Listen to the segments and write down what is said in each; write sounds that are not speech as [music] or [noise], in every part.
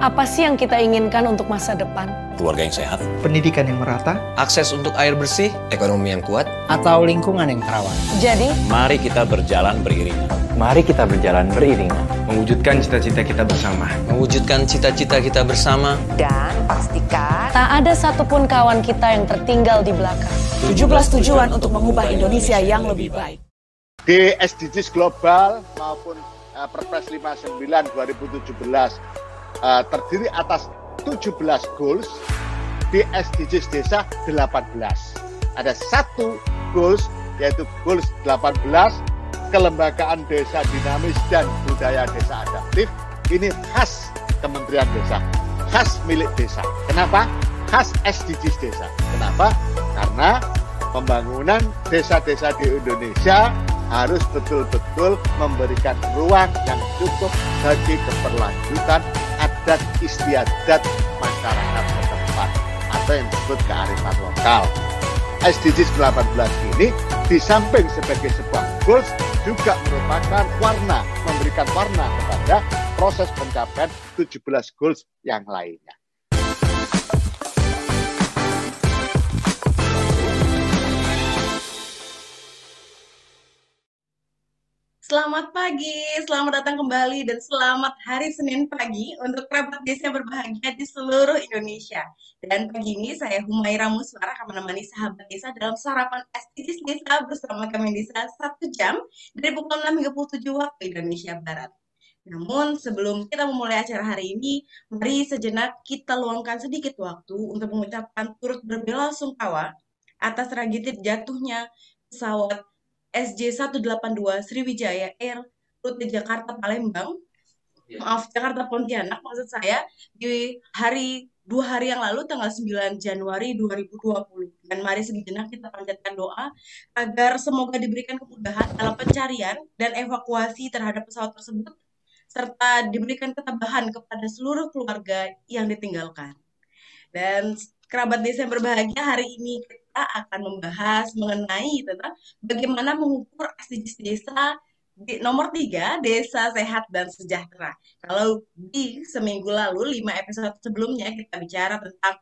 Apa sih yang kita inginkan untuk masa depan? Keluarga yang sehat, pendidikan yang merata, akses untuk air bersih, ekonomi yang kuat, atau lingkungan yang terawat. Jadi, mari kita berjalan beriringan. Mari kita berjalan beriringan. Mewujudkan cita-cita kita bersama. Mewujudkan cita-cita kita bersama. Dan pastikan tak ada satupun kawan kita yang tertinggal di belakang. 17 tujuan untuk mengubah Indonesia yang lebih baik. Di SDGs global maupun uh, Perpres 59 2017 uh, terdiri atas 17 goals di SDGs desa 18. Ada satu goals yaitu goals 18 kelembagaan desa dinamis dan budaya desa adaptif ini khas Kementerian Desa, khas milik desa. Kenapa? Khas SDGs desa. Kenapa? Karena pembangunan desa-desa di Indonesia harus betul-betul memberikan ruang yang cukup bagi keberlanjutan adat istiadat masyarakat setempat atau yang disebut kearifan lokal. SDGs 18 ini di samping sebagai sebuah goals juga merupakan warna, memberikan warna kepada proses pencapaian 17 goals yang lainnya. Selamat pagi, selamat datang kembali dan selamat hari Senin pagi untuk kerabat desa berbahagia di seluruh Indonesia. Dan pagi ini saya Humaira Muswara akan menemani sahabat desa dalam sarapan SDGs Desa bersama kami Desa satu jam dari pukul 6 hingga pukul 7 waktu Indonesia Barat. Namun sebelum kita memulai acara hari ini, mari sejenak kita luangkan sedikit waktu untuk mengucapkan turut berbela sungkawa atas tragedi jatuhnya pesawat SJ182 Sriwijaya Air rute Jakarta Palembang. Ya. maaf Jakarta Pontianak maksud saya di hari dua hari yang lalu tanggal 9 Januari 2020 dan mari sejenak kita panjatkan doa agar semoga diberikan kemudahan dalam pencarian dan evakuasi terhadap pesawat tersebut serta diberikan ketabahan kepada seluruh keluarga yang ditinggalkan. Dan kerabat desa yang berbahagia hari ini kita akan membahas mengenai tentang bagaimana mengukur SDGs desa di nomor tiga desa sehat dan sejahtera. Kalau di seminggu lalu lima episode sebelumnya kita bicara tentang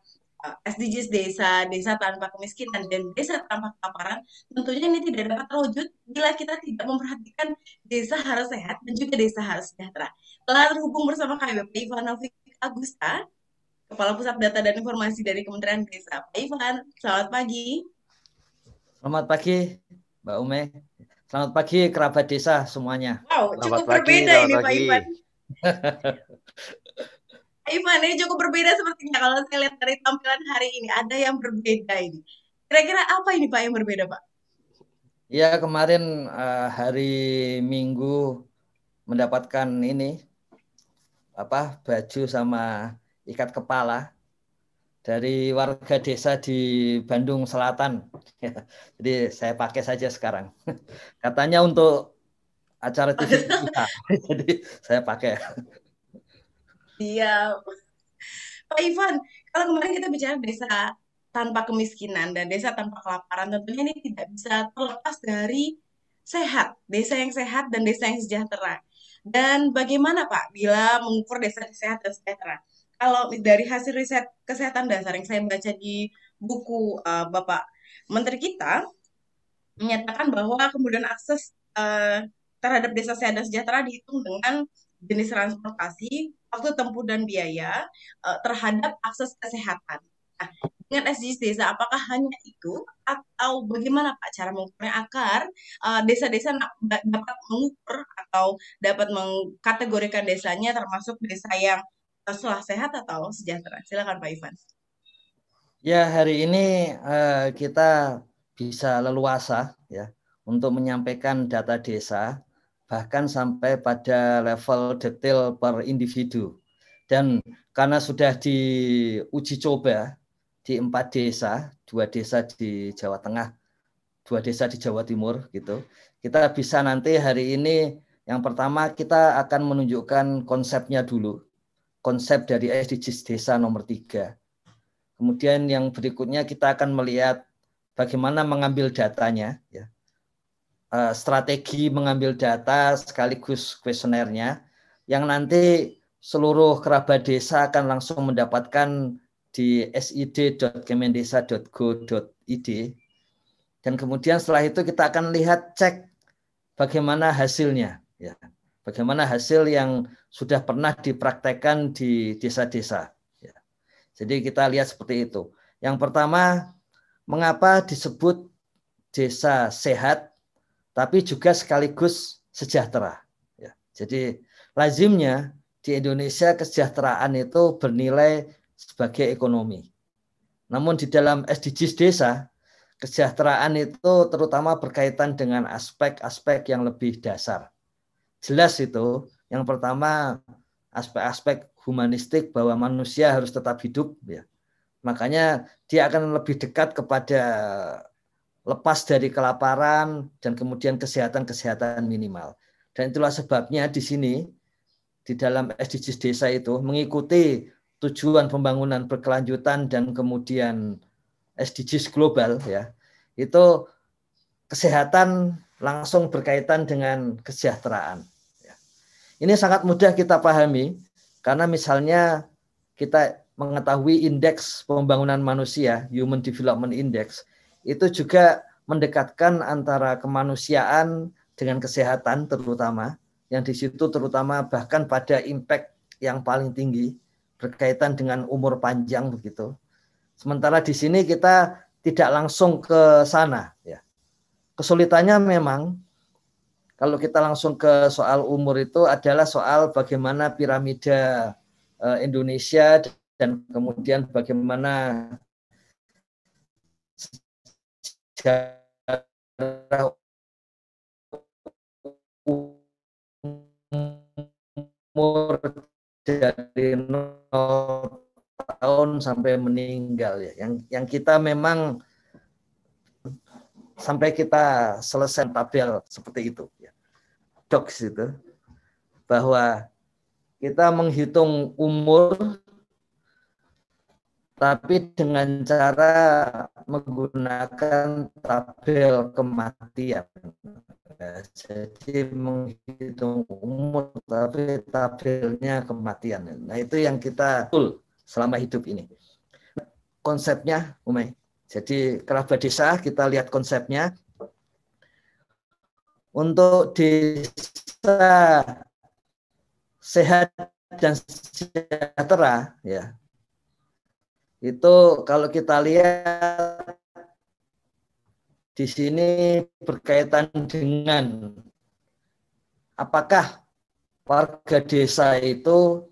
uh, SDGs desa, desa tanpa kemiskinan dan desa tanpa kelaparan, tentunya ini tidak dapat terwujud bila kita tidak memperhatikan desa harus sehat dan juga desa harus sejahtera. Telah terhubung bersama Bapak Ivanovic Agusta, Kepala Pusat Data dan Informasi dari Kementerian Desa. Pak Ivan, selamat pagi. Selamat pagi, Mbak Ume. Selamat pagi kerabat desa semuanya. Wow, selamat cukup pagi, berbeda ini pagi. Pak Ivan. [laughs] Pak Ivan, ini cukup berbeda sepertinya kalau saya lihat dari tampilan hari ini. Ada yang berbeda ini. Kira-kira apa ini Pak yang berbeda Pak? Ya kemarin uh, hari Minggu mendapatkan ini apa baju sama ikat kepala dari warga desa di Bandung Selatan. [laughs] Jadi saya pakai saja sekarang. [laughs] Katanya untuk acara TV [laughs] kita. Jadi saya pakai. Iya. Pak Ivan, kalau kemarin kita bicara desa tanpa kemiskinan dan desa tanpa kelaparan, tentunya ini tidak bisa terlepas dari sehat, desa yang sehat dan desa yang sejahtera. Dan bagaimana Pak bila mengukur desa sehat dan sejahtera? Kalau dari hasil riset kesehatan dasar yang saya baca di buku uh, Bapak Menteri kita menyatakan bahwa kemudian akses uh, terhadap desa sehat dan sejahtera dihitung dengan jenis transportasi, waktu tempuh dan biaya uh, terhadap akses kesehatan. Nah, dengan SDGs desa, apakah hanya itu atau bagaimana Pak cara mengukurnya desa-desa uh, dapat mengukur atau dapat mengkategorikan desanya termasuk desa yang setelah sehat atau sejahtera? Silakan Pak Ivan. Ya hari ini uh, kita bisa leluasa ya untuk menyampaikan data desa bahkan sampai pada level detail per individu dan karena sudah diuji coba di empat desa dua desa di Jawa Tengah dua desa di Jawa Timur gitu kita bisa nanti hari ini yang pertama kita akan menunjukkan konsepnya dulu konsep dari SDGs desa nomor tiga. Kemudian yang berikutnya kita akan melihat bagaimana mengambil datanya, ya. Uh, strategi mengambil data sekaligus kuesionernya yang nanti seluruh kerabat desa akan langsung mendapatkan di sid.kemendesa.go.id dan kemudian setelah itu kita akan lihat cek bagaimana hasilnya ya bagaimana hasil yang sudah pernah dipraktekkan di desa-desa ya. jadi kita lihat seperti itu yang pertama mengapa disebut desa sehat tapi juga sekaligus sejahtera ya. jadi lazimnya di Indonesia kesejahteraan itu bernilai sebagai ekonomi. Namun di dalam SDGs desa, kesejahteraan itu terutama berkaitan dengan aspek-aspek yang lebih dasar. Jelas itu, yang pertama aspek-aspek humanistik bahwa manusia harus tetap hidup ya. Makanya dia akan lebih dekat kepada lepas dari kelaparan dan kemudian kesehatan-kesehatan minimal. Dan itulah sebabnya di sini di dalam SDGs desa itu mengikuti tujuan pembangunan berkelanjutan dan kemudian SDGs global ya itu kesehatan langsung berkaitan dengan kesejahteraan. Ini sangat mudah kita pahami karena misalnya kita mengetahui indeks pembangunan manusia, Human Development Index, itu juga mendekatkan antara kemanusiaan dengan kesehatan terutama yang di situ terutama bahkan pada impact yang paling tinggi berkaitan dengan umur panjang begitu. Sementara di sini kita tidak langsung ke sana ya. Kesulitannya memang kalau kita langsung ke soal umur itu adalah soal bagaimana piramida eh, Indonesia dan kemudian bagaimana sejarah umur dari 0 tahun sampai meninggal ya. Yang yang kita memang sampai kita selesai tabel seperti itu ya. Docs itu bahwa kita menghitung umur tapi dengan cara menggunakan tabel kematian. Jadi menghitung umur tapi tabelnya kematian. Nah itu yang kita full selama hidup ini. Konsepnya, Umay. Jadi kerabat desa kita lihat konsepnya. Untuk desa sehat dan sejahtera, ya itu kalau kita lihat di sini berkaitan dengan apakah warga desa itu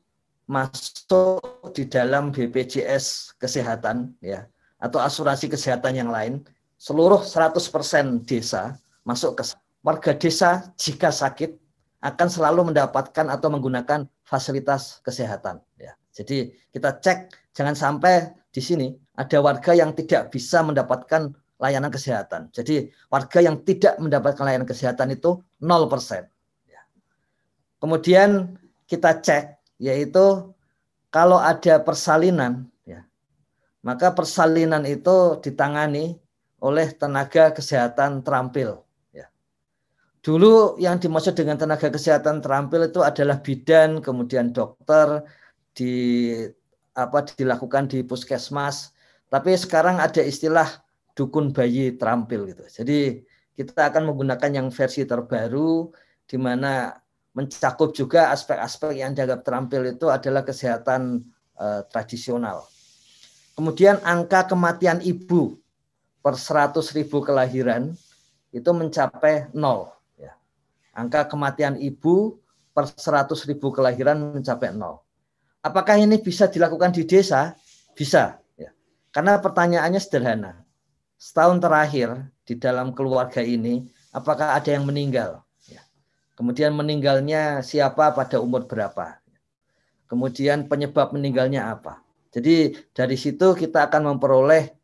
masuk di dalam BPJS kesehatan ya atau asuransi kesehatan yang lain seluruh 100% desa masuk ke warga desa jika sakit akan selalu mendapatkan atau menggunakan fasilitas kesehatan ya. Jadi kita cek jangan sampai di sini ada warga yang tidak bisa mendapatkan layanan kesehatan. Jadi warga yang tidak mendapatkan layanan kesehatan itu 0%. Ya. Kemudian kita cek yaitu kalau ada persalinan maka persalinan itu ditangani oleh tenaga kesehatan terampil. Ya. Dulu yang dimaksud dengan tenaga kesehatan terampil itu adalah bidan, kemudian dokter di apa dilakukan di puskesmas. Tapi sekarang ada istilah dukun bayi terampil gitu. Jadi kita akan menggunakan yang versi terbaru di mana mencakup juga aspek-aspek yang dianggap terampil itu adalah kesehatan eh, tradisional. Kemudian angka kematian ibu per 100 ribu kelahiran itu mencapai nol. Ya. Angka kematian ibu per 100 ribu kelahiran mencapai nol. Apakah ini bisa dilakukan di desa? Bisa. Ya. Karena pertanyaannya sederhana setahun terakhir di dalam keluarga ini apakah ada yang meninggal ya. kemudian meninggalnya siapa pada umur berapa kemudian penyebab meninggalnya apa jadi dari situ kita akan memperoleh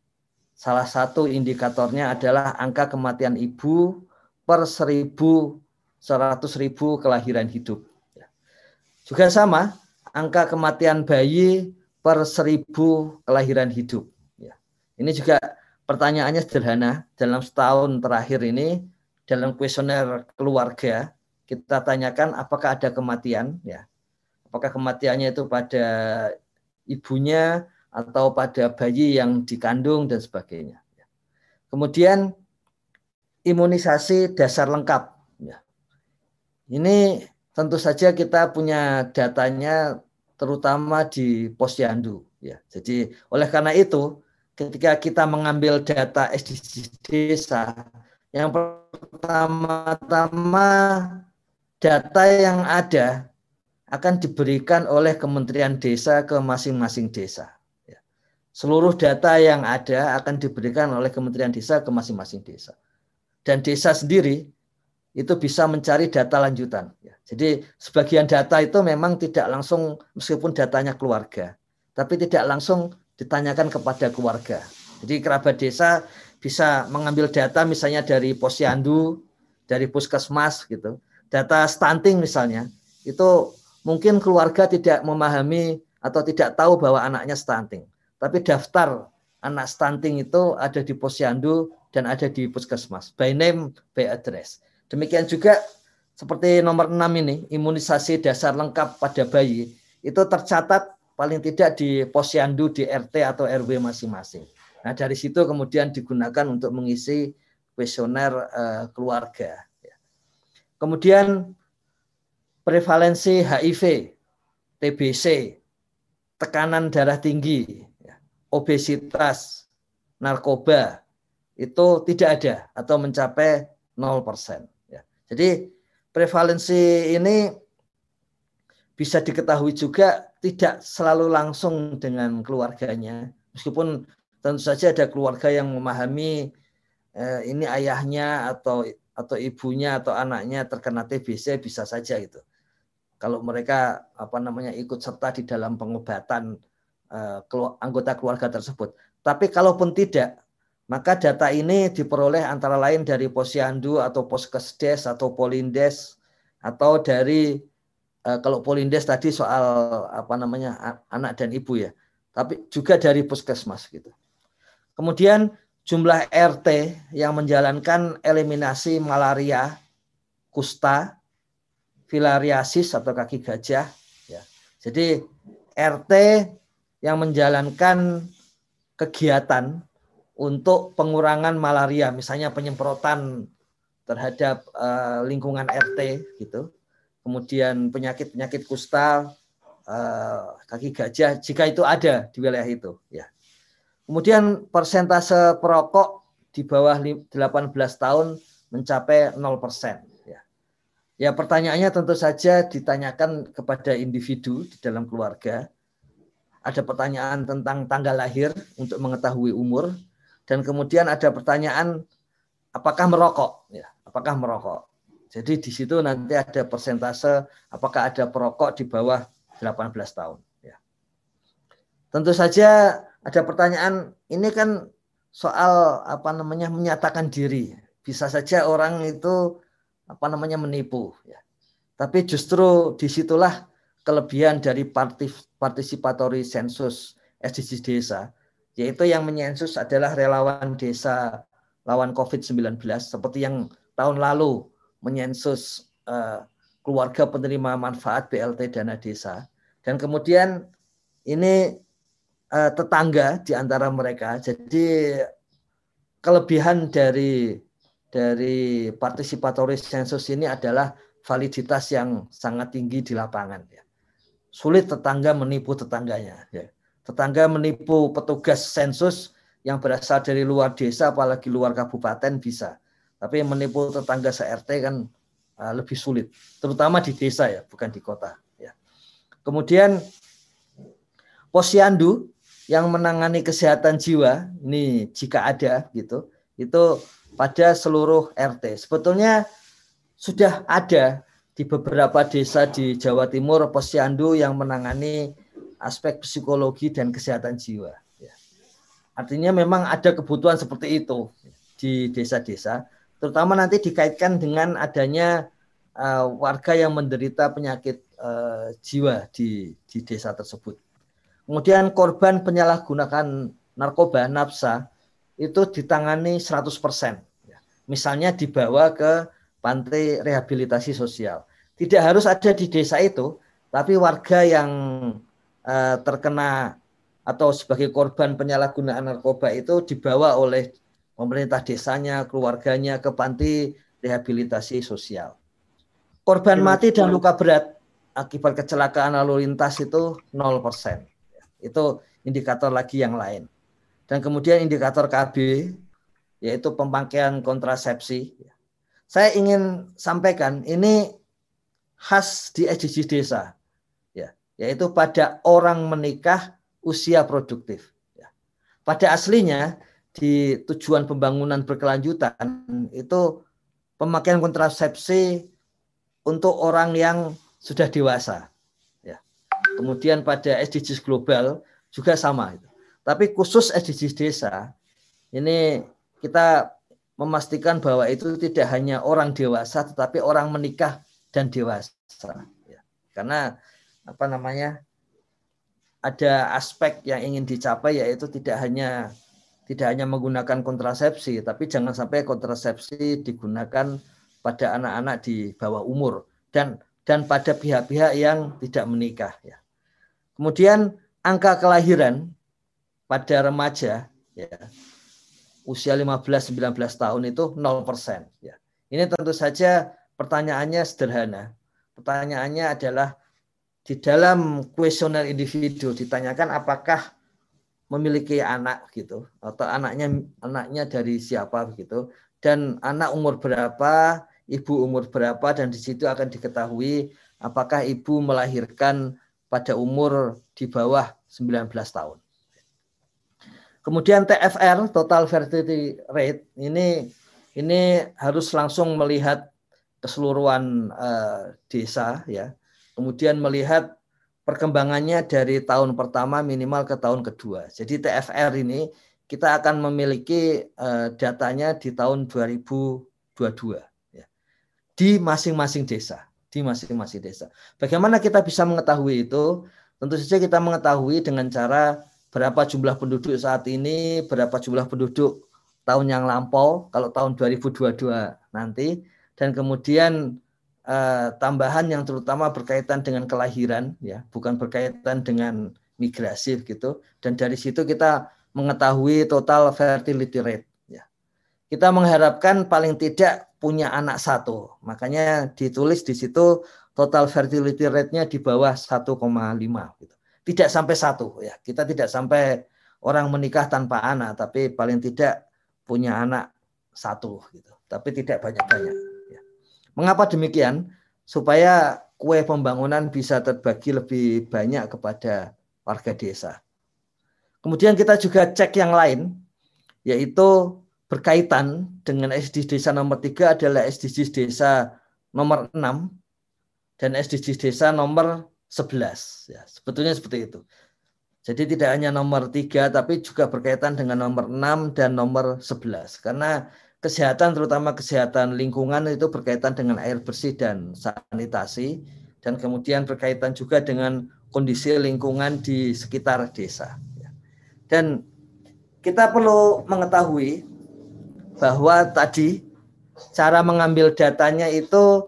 salah satu indikatornya adalah angka kematian ibu per seribu seratus ribu kelahiran hidup juga sama angka kematian bayi per seribu kelahiran hidup ini juga pertanyaannya sederhana. Dalam setahun terakhir ini, dalam kuesioner keluarga, kita tanyakan apakah ada kematian. ya apakah kematiannya itu pada ibunya atau pada bayi yang dikandung dan sebagainya. Kemudian imunisasi dasar lengkap. Ya. Ini tentu saja kita punya datanya terutama di posyandu. Ya. Jadi oleh karena itu ketika kita mengambil data SDGs desa, yang pertama-tama data yang ada akan diberikan oleh Kementerian Desa ke masing-masing desa. Ya. Seluruh data yang ada akan diberikan oleh Kementerian Desa ke masing-masing desa. Dan desa sendiri itu bisa mencari data lanjutan. Ya. Jadi sebagian data itu memang tidak langsung meskipun datanya keluarga, tapi tidak langsung ditanyakan kepada keluarga. Jadi kerabat desa bisa mengambil data misalnya dari posyandu, dari puskesmas gitu. Data stunting misalnya, itu mungkin keluarga tidak memahami atau tidak tahu bahwa anaknya stunting. Tapi daftar anak stunting itu ada di posyandu dan ada di puskesmas. By name, by address. Demikian juga seperti nomor 6 ini, imunisasi dasar lengkap pada bayi, itu tercatat paling tidak di posyandu, di RT atau RW masing-masing. Nah dari situ kemudian digunakan untuk mengisi kuesioner uh, keluarga. Kemudian prevalensi HIV, TBC, tekanan darah tinggi, obesitas, narkoba itu tidak ada atau mencapai 0%. Ya. Jadi prevalensi ini bisa diketahui juga tidak selalu langsung dengan keluarganya, meskipun tentu saja ada keluarga yang memahami eh, ini ayahnya atau atau ibunya atau anaknya terkena TBC bisa saja gitu kalau mereka apa namanya ikut serta di dalam pengobatan uh, anggota keluarga tersebut. Tapi kalaupun tidak, maka data ini diperoleh antara lain dari posyandu atau poskesdes atau polindes atau dari uh, kalau polindes tadi soal apa namanya anak dan ibu ya, tapi juga dari puskesmas gitu. Kemudian jumlah RT yang menjalankan eliminasi malaria, kusta, filariasis atau kaki gajah. Ya. Jadi RT yang menjalankan kegiatan untuk pengurangan malaria, misalnya penyemprotan terhadap uh, lingkungan RT gitu. Kemudian penyakit-penyakit kusta, uh, kaki gajah jika itu ada di wilayah itu ya. Kemudian persentase perokok di bawah 18 tahun mencapai 0%. Ya pertanyaannya tentu saja ditanyakan kepada individu di dalam keluarga. Ada pertanyaan tentang tanggal lahir untuk mengetahui umur dan kemudian ada pertanyaan apakah merokok ya, apakah merokok. Jadi di situ nanti ada persentase apakah ada perokok di bawah 18 tahun ya. Tentu saja ada pertanyaan ini kan soal apa namanya menyatakan diri. Bisa saja orang itu apa namanya menipu ya. Tapi justru di situlah kelebihan dari partisipatory sensus SDGs desa, yaitu yang menyensus adalah relawan desa lawan COVID-19 seperti yang tahun lalu menyensus uh, keluarga penerima manfaat BLT dana desa dan kemudian ini uh, tetangga di antara mereka. Jadi kelebihan dari dari participatory census ini adalah validitas yang sangat tinggi di lapangan. Ya. Sulit tetangga menipu tetangganya. Ya. Tetangga menipu petugas sensus yang berasal dari luar desa, apalagi luar kabupaten bisa. Tapi menipu tetangga se-RT kan uh, lebih sulit, terutama di desa ya, bukan di kota. Ya. Kemudian posyandu yang menangani kesehatan jiwa, ini jika ada gitu, itu pada seluruh RT. Sebetulnya sudah ada di beberapa desa di Jawa Timur posyandu yang menangani aspek psikologi dan kesehatan jiwa. Ya. Artinya memang ada kebutuhan seperti itu di desa-desa, terutama nanti dikaitkan dengan adanya uh, warga yang menderita penyakit uh, jiwa di, di desa tersebut. Kemudian korban penyalahgunakan narkoba, nafsa, itu ditangani 100%. Ya. Misalnya dibawa ke pantai rehabilitasi sosial. Tidak harus ada di desa itu, tapi warga yang uh, terkena atau sebagai korban penyalahgunaan narkoba itu dibawa oleh pemerintah desanya, keluarganya ke panti rehabilitasi sosial. Korban mati dan luka berat akibat kecelakaan lalu lintas itu 0%. Itu indikator lagi yang lain. Dan kemudian indikator KB yaitu pemakaian kontrasepsi. Saya ingin sampaikan ini khas di SDGs desa ya, yaitu pada orang menikah usia produktif. Ya. Pada aslinya di tujuan pembangunan berkelanjutan itu pemakaian kontrasepsi untuk orang yang sudah dewasa. Ya. Kemudian pada SDGs global juga sama. Tapi khusus SDGs desa ini kita memastikan bahwa itu tidak hanya orang dewasa tetapi orang menikah dan dewasa. Ya. Karena apa namanya ada aspek yang ingin dicapai yaitu tidak hanya tidak hanya menggunakan kontrasepsi, tapi jangan sampai kontrasepsi digunakan pada anak-anak di bawah umur dan dan pada pihak-pihak yang tidak menikah ya. Kemudian angka kelahiran pada remaja ya usia 15 19 tahun itu 0% ya. Ini tentu saja pertanyaannya sederhana. Pertanyaannya adalah di dalam kuesioner individu ditanyakan apakah memiliki anak gitu atau anaknya anaknya dari siapa begitu dan anak umur berapa ibu umur berapa dan di situ akan diketahui apakah ibu melahirkan pada umur di bawah 19 tahun. Kemudian TFR total fertility rate ini ini harus langsung melihat keseluruhan uh, desa ya. Kemudian melihat perkembangannya dari tahun pertama minimal ke tahun kedua. Jadi TFR ini kita akan memiliki uh, datanya di tahun 2022 di masing-masing desa, di masing-masing desa. Bagaimana kita bisa mengetahui itu? Tentu saja kita mengetahui dengan cara berapa jumlah penduduk saat ini, berapa jumlah penduduk tahun yang lampau, kalau tahun 2022 nanti, dan kemudian eh, tambahan yang terutama berkaitan dengan kelahiran, ya, bukan berkaitan dengan migrasi gitu. Dan dari situ kita mengetahui total fertility rate. Ya. Kita mengharapkan paling tidak punya anak satu. Makanya ditulis di situ total fertility rate-nya di bawah 1,5 gitu. Tidak sampai satu ya. Kita tidak sampai orang menikah tanpa anak, tapi paling tidak punya anak satu gitu. Tapi tidak banyak-banyak. Ya. Mengapa demikian? Supaya kue pembangunan bisa terbagi lebih banyak kepada warga desa. Kemudian kita juga cek yang lain, yaitu berkaitan dengan SDGs desa nomor 3 adalah SDGs desa nomor 6 dan SDGs desa nomor 11 ya sebetulnya seperti itu. Jadi tidak hanya nomor 3 tapi juga berkaitan dengan nomor 6 dan nomor 11 karena kesehatan terutama kesehatan lingkungan itu berkaitan dengan air bersih dan sanitasi dan kemudian berkaitan juga dengan kondisi lingkungan di sekitar desa. Ya. dan kita perlu mengetahui bahwa tadi cara mengambil datanya itu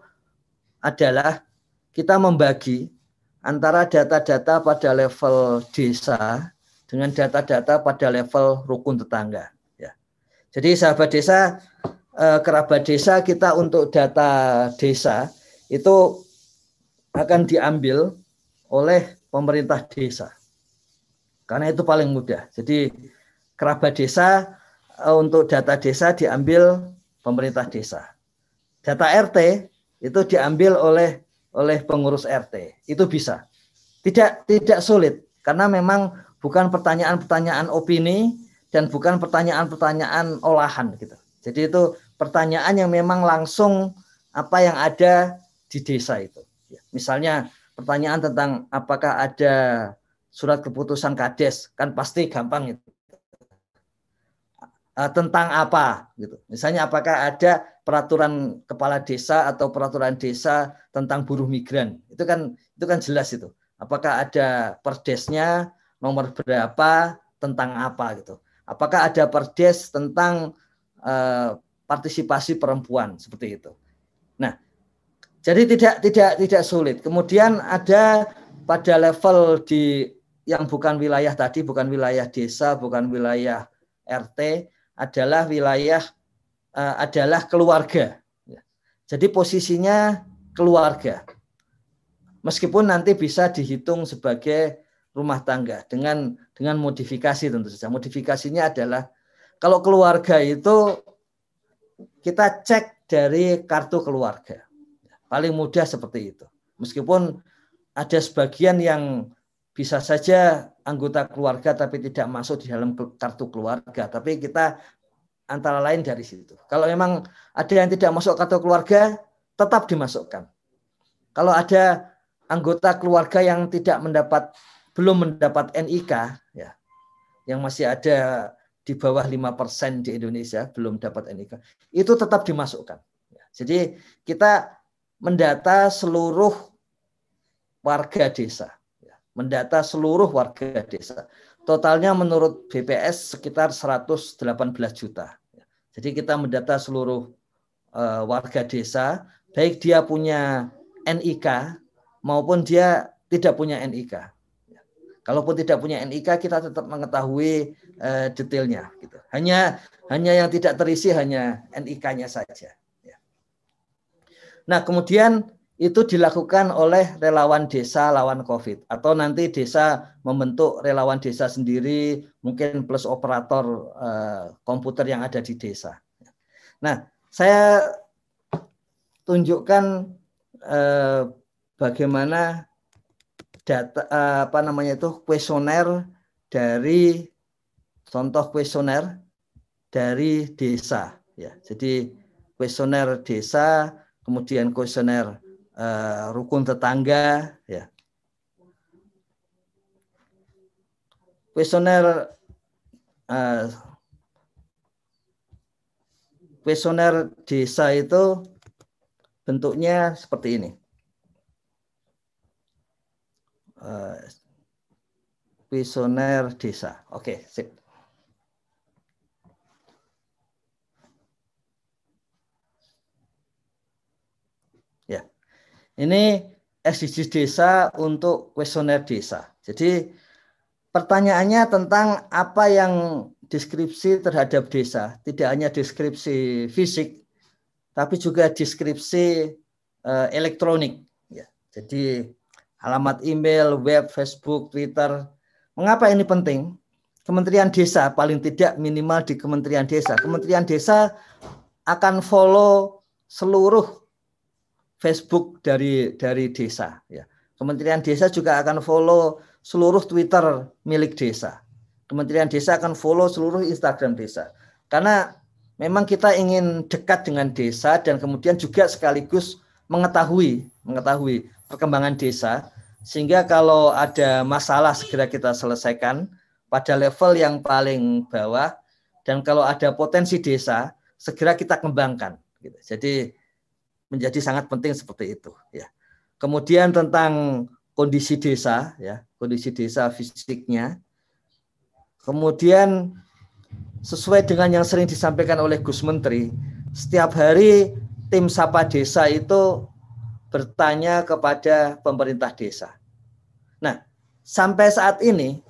adalah kita membagi antara data-data pada level desa dengan data-data pada level rukun tetangga. Ya. Jadi sahabat desa, eh, kerabat desa kita untuk data desa itu akan diambil oleh pemerintah desa. Karena itu paling mudah. Jadi kerabat desa Eh, untuk data desa diambil pemerintah desa. Data RT itu diambil oleh oleh pengurus RT. Itu bisa. Tidak tidak sulit karena memang bukan pertanyaan-pertanyaan opini dan bukan pertanyaan-pertanyaan olahan gitu. Jadi itu pertanyaan yang memang langsung apa yang ada di desa itu. Ya, misalnya pertanyaan tentang apakah ada surat keputusan kades kan pasti gampang itu uh, tentang apa gitu. Misalnya apakah ada peraturan kepala desa atau peraturan desa tentang buruh migran. Itu kan itu kan jelas itu. Apakah ada perdesnya nomor berapa tentang apa gitu. Apakah ada perdes tentang uh, partisipasi perempuan seperti itu. Nah, jadi tidak tidak tidak sulit. Kemudian ada pada level di yang bukan wilayah tadi, bukan wilayah desa, bukan wilayah RT, adalah wilayah adalah keluarga. Ya. Jadi posisinya keluarga. Meskipun nanti bisa dihitung sebagai rumah tangga dengan dengan modifikasi tentu saja. Modifikasinya adalah kalau keluarga itu kita cek dari kartu keluarga. Paling mudah seperti itu. Meskipun ada sebagian yang bisa saja anggota keluarga tapi tidak masuk di dalam kartu keluarga. Tapi kita antara lain dari situ. Kalau memang ada yang tidak masuk kartu keluarga, tetap dimasukkan. Kalau ada anggota keluarga yang tidak mendapat belum mendapat NIK ya yang masih ada di bawah 5% di Indonesia belum dapat NIK itu tetap dimasukkan. Ya. Jadi kita mendata seluruh warga desa, ya. mendata seluruh warga desa. Totalnya menurut BPS sekitar 118 juta. Jadi kita mendata seluruh uh, warga desa, baik dia punya NIK maupun dia tidak punya NIK. Kalaupun tidak punya NIK, kita tetap mengetahui uh, detailnya. Gitu. Hanya hanya yang tidak terisi hanya NIK-nya saja. Ya. Nah, kemudian itu dilakukan oleh relawan desa lawan COVID atau nanti desa membentuk relawan desa sendiri, mungkin plus operator uh, komputer yang ada di desa. Nah, saya tunjukkan uh, bagaimana data eh, apa namanya itu kuesioner dari contoh kuesioner dari desa ya. Jadi kuesioner desa, kemudian kuesioner uh, rukun tetangga ya. Kuesioner uh, kuesioner desa itu bentuknya seperti ini. uh, visioner desa. Oke, sip. Ya. Ini SDGs desa untuk kuesioner desa. Jadi pertanyaannya tentang apa yang deskripsi terhadap desa, tidak hanya deskripsi fisik, tapi juga deskripsi uh, elektronik. Ya. Jadi alamat email, web, Facebook, Twitter. Mengapa ini penting? Kementerian Desa paling tidak minimal di Kementerian Desa. Kementerian Desa akan follow seluruh Facebook dari dari desa ya. Kementerian Desa juga akan follow seluruh Twitter milik desa. Kementerian Desa akan follow seluruh Instagram desa. Karena memang kita ingin dekat dengan desa dan kemudian juga sekaligus mengetahui mengetahui perkembangan desa sehingga kalau ada masalah segera kita selesaikan pada level yang paling bawah dan kalau ada potensi desa segera kita kembangkan gitu. Jadi menjadi sangat penting seperti itu ya. Kemudian tentang kondisi desa ya, kondisi desa fisiknya. Kemudian sesuai dengan yang sering disampaikan oleh Gus Menteri, setiap hari tim Sapa Desa itu bertanya kepada pemerintah desa. Nah, sampai saat ini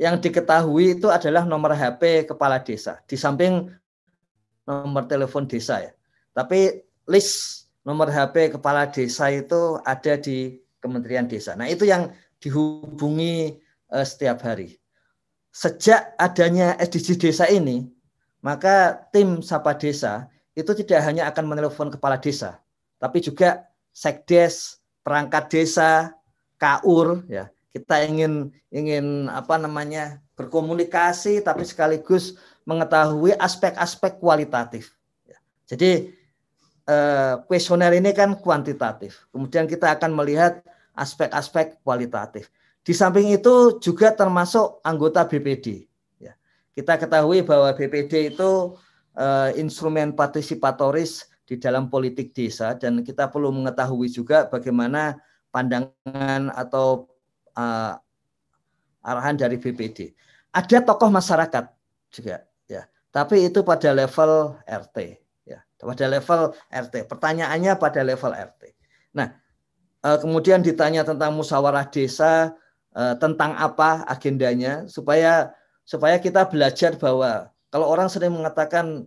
yang diketahui itu adalah nomor HP kepala desa di samping nomor telepon desa ya. Tapi list nomor HP kepala desa itu ada di Kementerian Desa. Nah, itu yang dihubungi uh, setiap hari. Sejak adanya SDG desa ini, maka tim Sapa Desa itu tidak hanya akan menelpon kepala desa, tapi juga sekdes, perangkat desa, kaur, ya kita ingin ingin apa namanya berkomunikasi tapi sekaligus mengetahui aspek-aspek kualitatif. Ya. Jadi kuesioner ini kan kuantitatif. Kemudian kita akan melihat aspek-aspek kualitatif. Di samping itu juga termasuk anggota BPD. Ya. Kita ketahui bahwa BPD itu eh, instrumen partisipatoris di dalam politik desa dan kita perlu mengetahui juga bagaimana pandangan atau uh, arahan dari BPD. Ada tokoh masyarakat juga ya, tapi itu pada level RT pada level RT. Pertanyaannya pada level RT. Nah, uh, kemudian ditanya tentang musyawarah desa, uh, tentang apa agendanya, supaya supaya kita belajar bahwa kalau orang sering mengatakan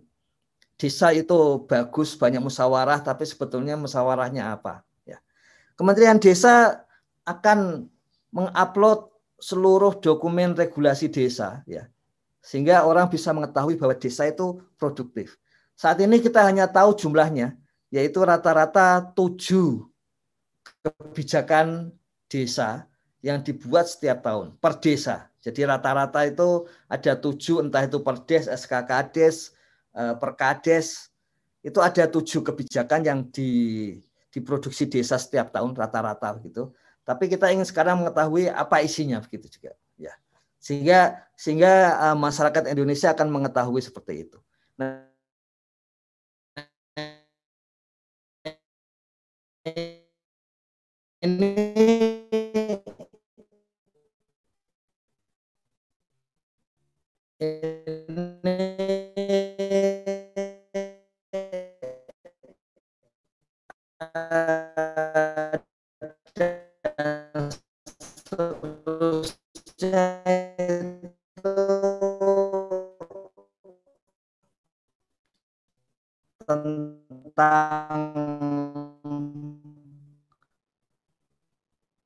desa itu bagus banyak musyawarah, tapi sebetulnya musyawarahnya apa? Ya. Kementerian Desa akan mengupload seluruh dokumen regulasi desa, ya, sehingga orang bisa mengetahui bahwa desa itu produktif. Saat ini kita hanya tahu jumlahnya, yaitu rata-rata tujuh kebijakan desa yang dibuat setiap tahun per desa. Jadi rata-rata itu ada tujuh, entah itu per des, SKKdes, Eh, Perkades itu ada tujuh kebijakan yang di, diproduksi desa setiap tahun rata-rata gitu. Tapi kita ingin sekarang mengetahui apa isinya begitu juga ya. Sehingga sehingga uh, masyarakat Indonesia akan mengetahui seperti itu. Tentang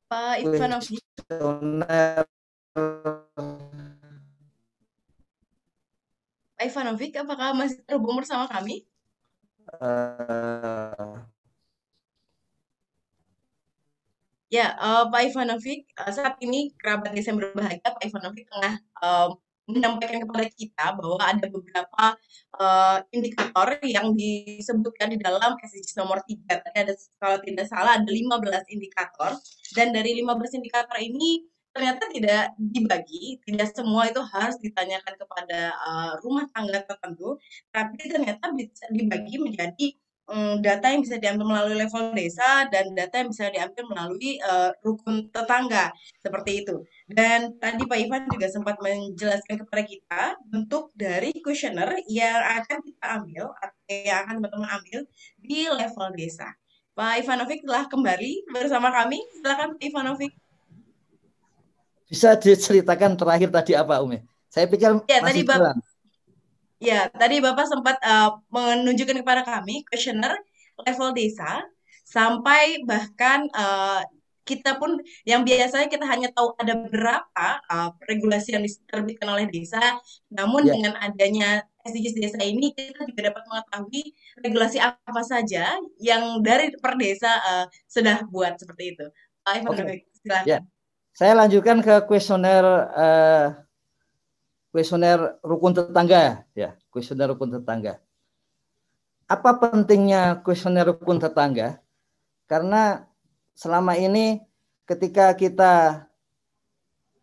Pak Ivanovic. Pak Ivanovic, apakah masih terhubung bersama kami? Uh, Pak Ivanovic, uh, saat ini kerabat Desember Bahagia, Pak Ivanovic tengah uh, menyampaikan kepada kita bahwa ada beberapa uh, indikator yang disebutkan di dalam SDGs nomor 3. Tadi ada kalau tidak salah ada 15 indikator dan dari 15 indikator ini ternyata tidak dibagi, tidak semua itu harus ditanyakan kepada uh, rumah tangga tertentu, tapi ternyata bisa dibagi menjadi data yang bisa diambil melalui level desa dan data yang bisa diambil melalui uh, rukun tetangga seperti itu. Dan tadi Pak Ivan juga sempat menjelaskan kepada kita bentuk dari kuesioner yang akan kita ambil atau yang akan teman-teman ambil di level desa. Pak Ivanovic telah kembali bersama kami. Silakan Pak Ivanovic. Bisa diceritakan terakhir tadi apa Umi? Saya pikir ya, masih tadi jalan. Ya, tadi Bapak sempat uh, menunjukkan kepada kami kuesioner level desa sampai bahkan uh, kita pun yang biasanya kita hanya tahu ada berapa uh, regulasi yang diterbitkan oleh desa, namun yeah. dengan adanya SDGs desa ini kita juga dapat mengetahui regulasi apa saja yang dari per desa uh, sudah buat seperti itu. Pak Ivan, okay. silakan. Yeah. Saya lanjutkan ke kuesioner uh, kuesioner rukun tetangga ya, kuesioner rukun tetangga. Apa pentingnya kuesioner rukun tetangga? Karena selama ini ketika kita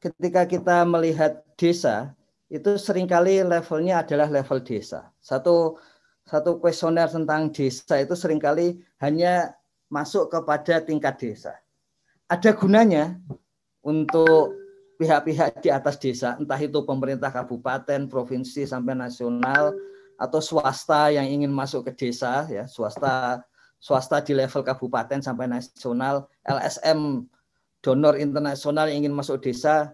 ketika kita melihat desa itu sering kali levelnya adalah level desa. Satu satu kuesioner tentang desa itu sering kali hanya masuk kepada tingkat desa. Ada gunanya untuk pihak-pihak di atas desa, entah itu pemerintah kabupaten, provinsi sampai nasional atau swasta yang ingin masuk ke desa ya, swasta swasta di level kabupaten sampai nasional, LSM donor internasional yang ingin masuk desa,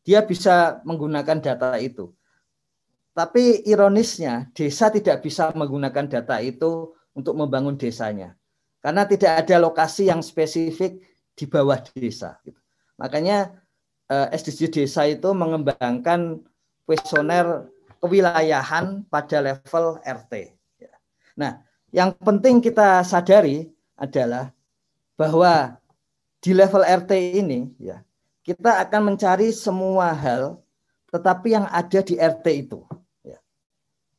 dia bisa menggunakan data itu. Tapi ironisnya, desa tidak bisa menggunakan data itu untuk membangun desanya. Karena tidak ada lokasi yang spesifik di bawah desa. Makanya eh, SDG desa itu mengembangkan kuesioner kewilayahan pada level RT. Ya. Nah, yang penting kita sadari adalah bahwa di level RT ini ya kita akan mencari semua hal tetapi yang ada di RT itu ya.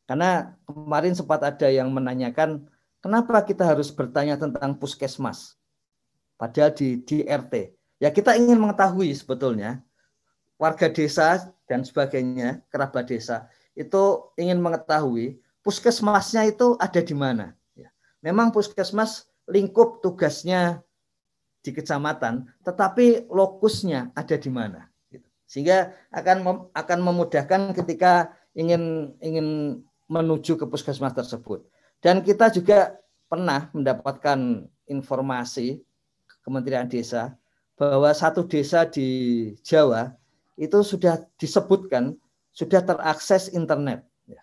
Karena kemarin sempat ada yang menanyakan kenapa kita harus bertanya tentang puskesmas padahal di di RT Ya kita ingin mengetahui sebetulnya warga desa dan sebagainya, kerabat desa itu ingin mengetahui puskesmasnya itu ada di mana. Ya. Memang puskesmas lingkup tugasnya di kecamatan, tetapi lokusnya ada di mana. Gitu. Sehingga akan mem, akan memudahkan ketika ingin ingin menuju ke puskesmas tersebut. Dan kita juga pernah mendapatkan informasi Kementerian Desa bahwa satu desa di Jawa itu sudah disebutkan sudah terakses internet. Ya.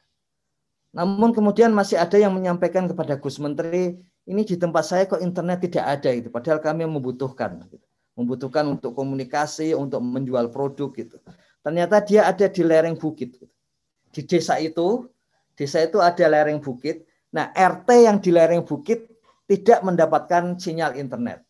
Namun kemudian masih ada yang menyampaikan kepada Gus Menteri, ini di tempat saya kok internet tidak ada itu, padahal kami membutuhkan, gitu. membutuhkan untuk komunikasi, untuk menjual produk gitu. Ternyata dia ada di lereng bukit. Gitu. Di desa itu, desa itu ada lereng bukit. Nah RT yang di lereng bukit tidak mendapatkan sinyal internet.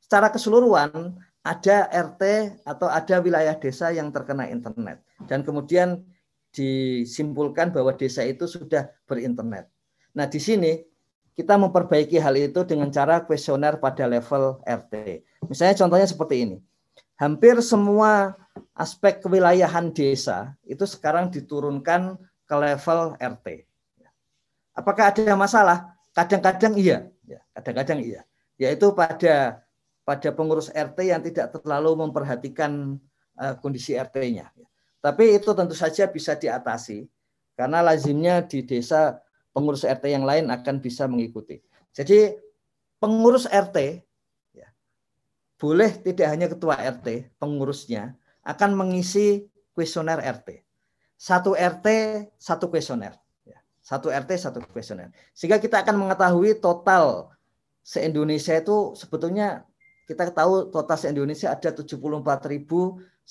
Secara keseluruhan ada RT atau ada wilayah desa yang terkena internet dan kemudian disimpulkan bahwa desa itu sudah berinternet. Nah, di sini kita memperbaiki hal itu dengan cara kuesioner pada level RT. Misalnya contohnya seperti ini. Hampir semua aspek kewilayahan desa itu sekarang diturunkan ke level RT. Apakah ada masalah? Kadang-kadang iya, ya, kadang-kadang iya. Yaitu pada pada pengurus RT yang tidak terlalu memperhatikan uh, kondisi RT-nya. Tapi itu tentu saja bisa diatasi karena lazimnya di desa pengurus RT yang lain akan bisa mengikuti. Jadi pengurus RT ya, boleh tidak hanya ketua RT, pengurusnya akan mengisi kuesioner RT. Satu RT, satu kuesioner. Ya. Satu RT, satu kuesioner. Sehingga kita akan mengetahui total se-Indonesia itu sebetulnya kita tahu total se-Indonesia ada 74.953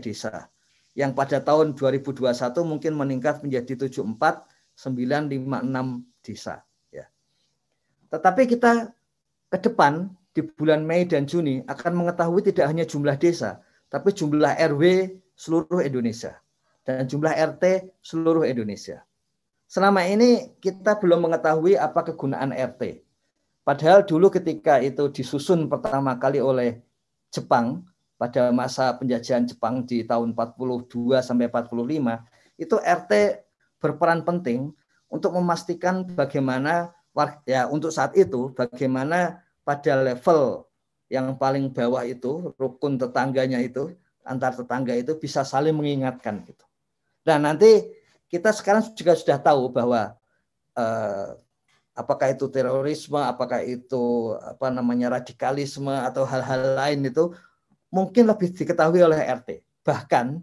desa yang pada tahun 2021 mungkin meningkat menjadi 74956 desa ya. Tetapi kita ke depan di bulan Mei dan Juni akan mengetahui tidak hanya jumlah desa, tapi jumlah RW seluruh Indonesia dan jumlah RT seluruh Indonesia. Selama ini kita belum mengetahui apa kegunaan RT. Padahal dulu ketika itu disusun pertama kali oleh Jepang pada masa penjajahan Jepang di tahun 42 sampai 45 itu RT berperan penting untuk memastikan bagaimana ya untuk saat itu bagaimana pada level yang paling bawah itu rukun tetangganya itu antar tetangga itu bisa saling mengingatkan gitu. Dan nanti kita sekarang juga sudah tahu bahwa eh, apakah itu terorisme, apakah itu apa namanya radikalisme atau hal-hal lain itu mungkin lebih diketahui oleh RT. Bahkan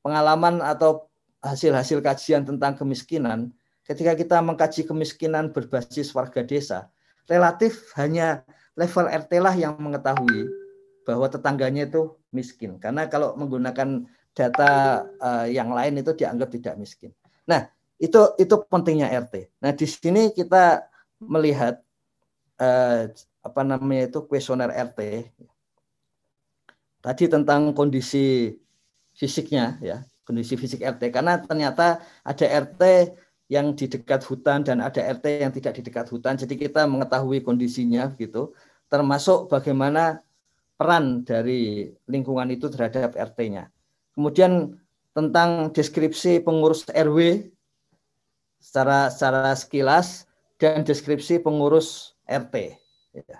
pengalaman atau hasil-hasil kajian tentang kemiskinan, ketika kita mengkaji kemiskinan berbasis warga desa, relatif hanya level RT lah yang mengetahui bahwa tetangganya itu miskin. Karena kalau menggunakan data uh, yang lain itu dianggap tidak miskin. Nah, itu itu pentingnya RT. Nah di sini kita melihat eh, apa namanya itu kuesioner RT tadi tentang kondisi fisiknya ya kondisi fisik RT karena ternyata ada RT yang di dekat hutan dan ada RT yang tidak di dekat hutan. Jadi kita mengetahui kondisinya gitu. Termasuk bagaimana peran dari lingkungan itu terhadap RT-nya kemudian tentang deskripsi pengurus RW secara secara sekilas dan deskripsi pengurus RT. Ya.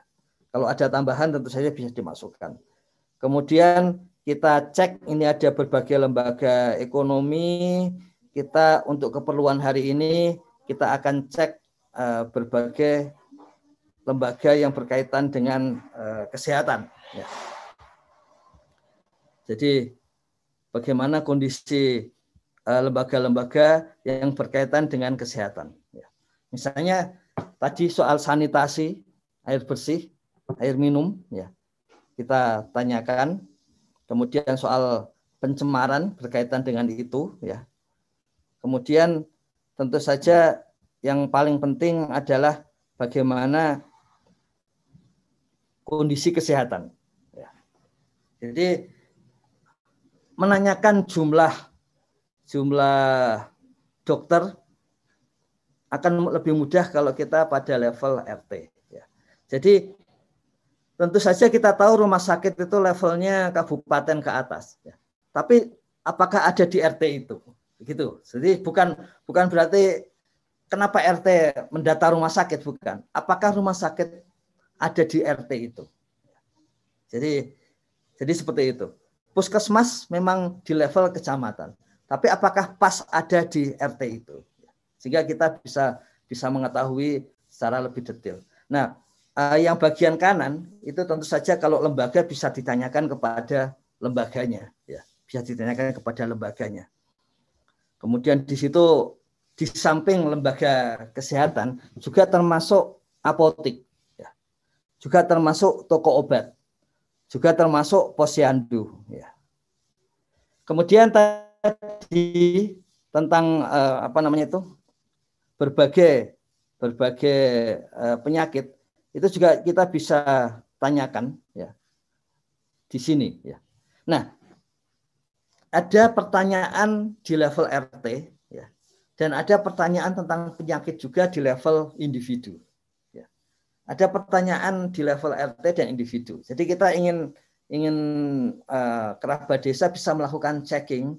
Kalau ada tambahan tentu saja bisa dimasukkan. Kemudian kita cek ini ada berbagai lembaga ekonomi. Kita untuk keperluan hari ini kita akan cek uh, berbagai lembaga yang berkaitan dengan uh, kesehatan. Ya. Jadi bagaimana kondisi lembaga-lembaga yang berkaitan dengan kesehatan. Ya. Misalnya tadi soal sanitasi, air bersih, air minum, ya kita tanyakan. Kemudian soal pencemaran berkaitan dengan itu, ya. Kemudian tentu saja yang paling penting adalah bagaimana kondisi kesehatan. Ya. Jadi menanyakan jumlah jumlah dokter akan lebih mudah kalau kita pada level RT. Ya. Jadi tentu saja kita tahu rumah sakit itu levelnya kabupaten ke atas. Ya. Tapi apakah ada di RT itu? Begitu. Jadi bukan bukan berarti kenapa RT mendata rumah sakit bukan. Apakah rumah sakit ada di RT itu? Jadi jadi seperti itu. Puskesmas memang di level kecamatan. Tapi apakah pas ada di RT itu? Sehingga kita bisa bisa mengetahui secara lebih detail. Nah, uh, yang bagian kanan itu tentu saja kalau lembaga bisa ditanyakan kepada lembaganya, ya bisa ditanyakan kepada lembaganya. Kemudian di situ di samping lembaga kesehatan juga termasuk apotik, ya. juga termasuk toko obat, juga termasuk posyandu. Ya. Kemudian tadi tentang uh, apa namanya itu berbagai berbagai uh, penyakit itu juga kita bisa tanyakan ya di sini ya. Nah, ada pertanyaan di level RT ya dan ada pertanyaan tentang penyakit juga di level individu. Ya. Ada pertanyaan di level RT dan individu. Jadi kita ingin ingin uh, kerabat desa bisa melakukan checking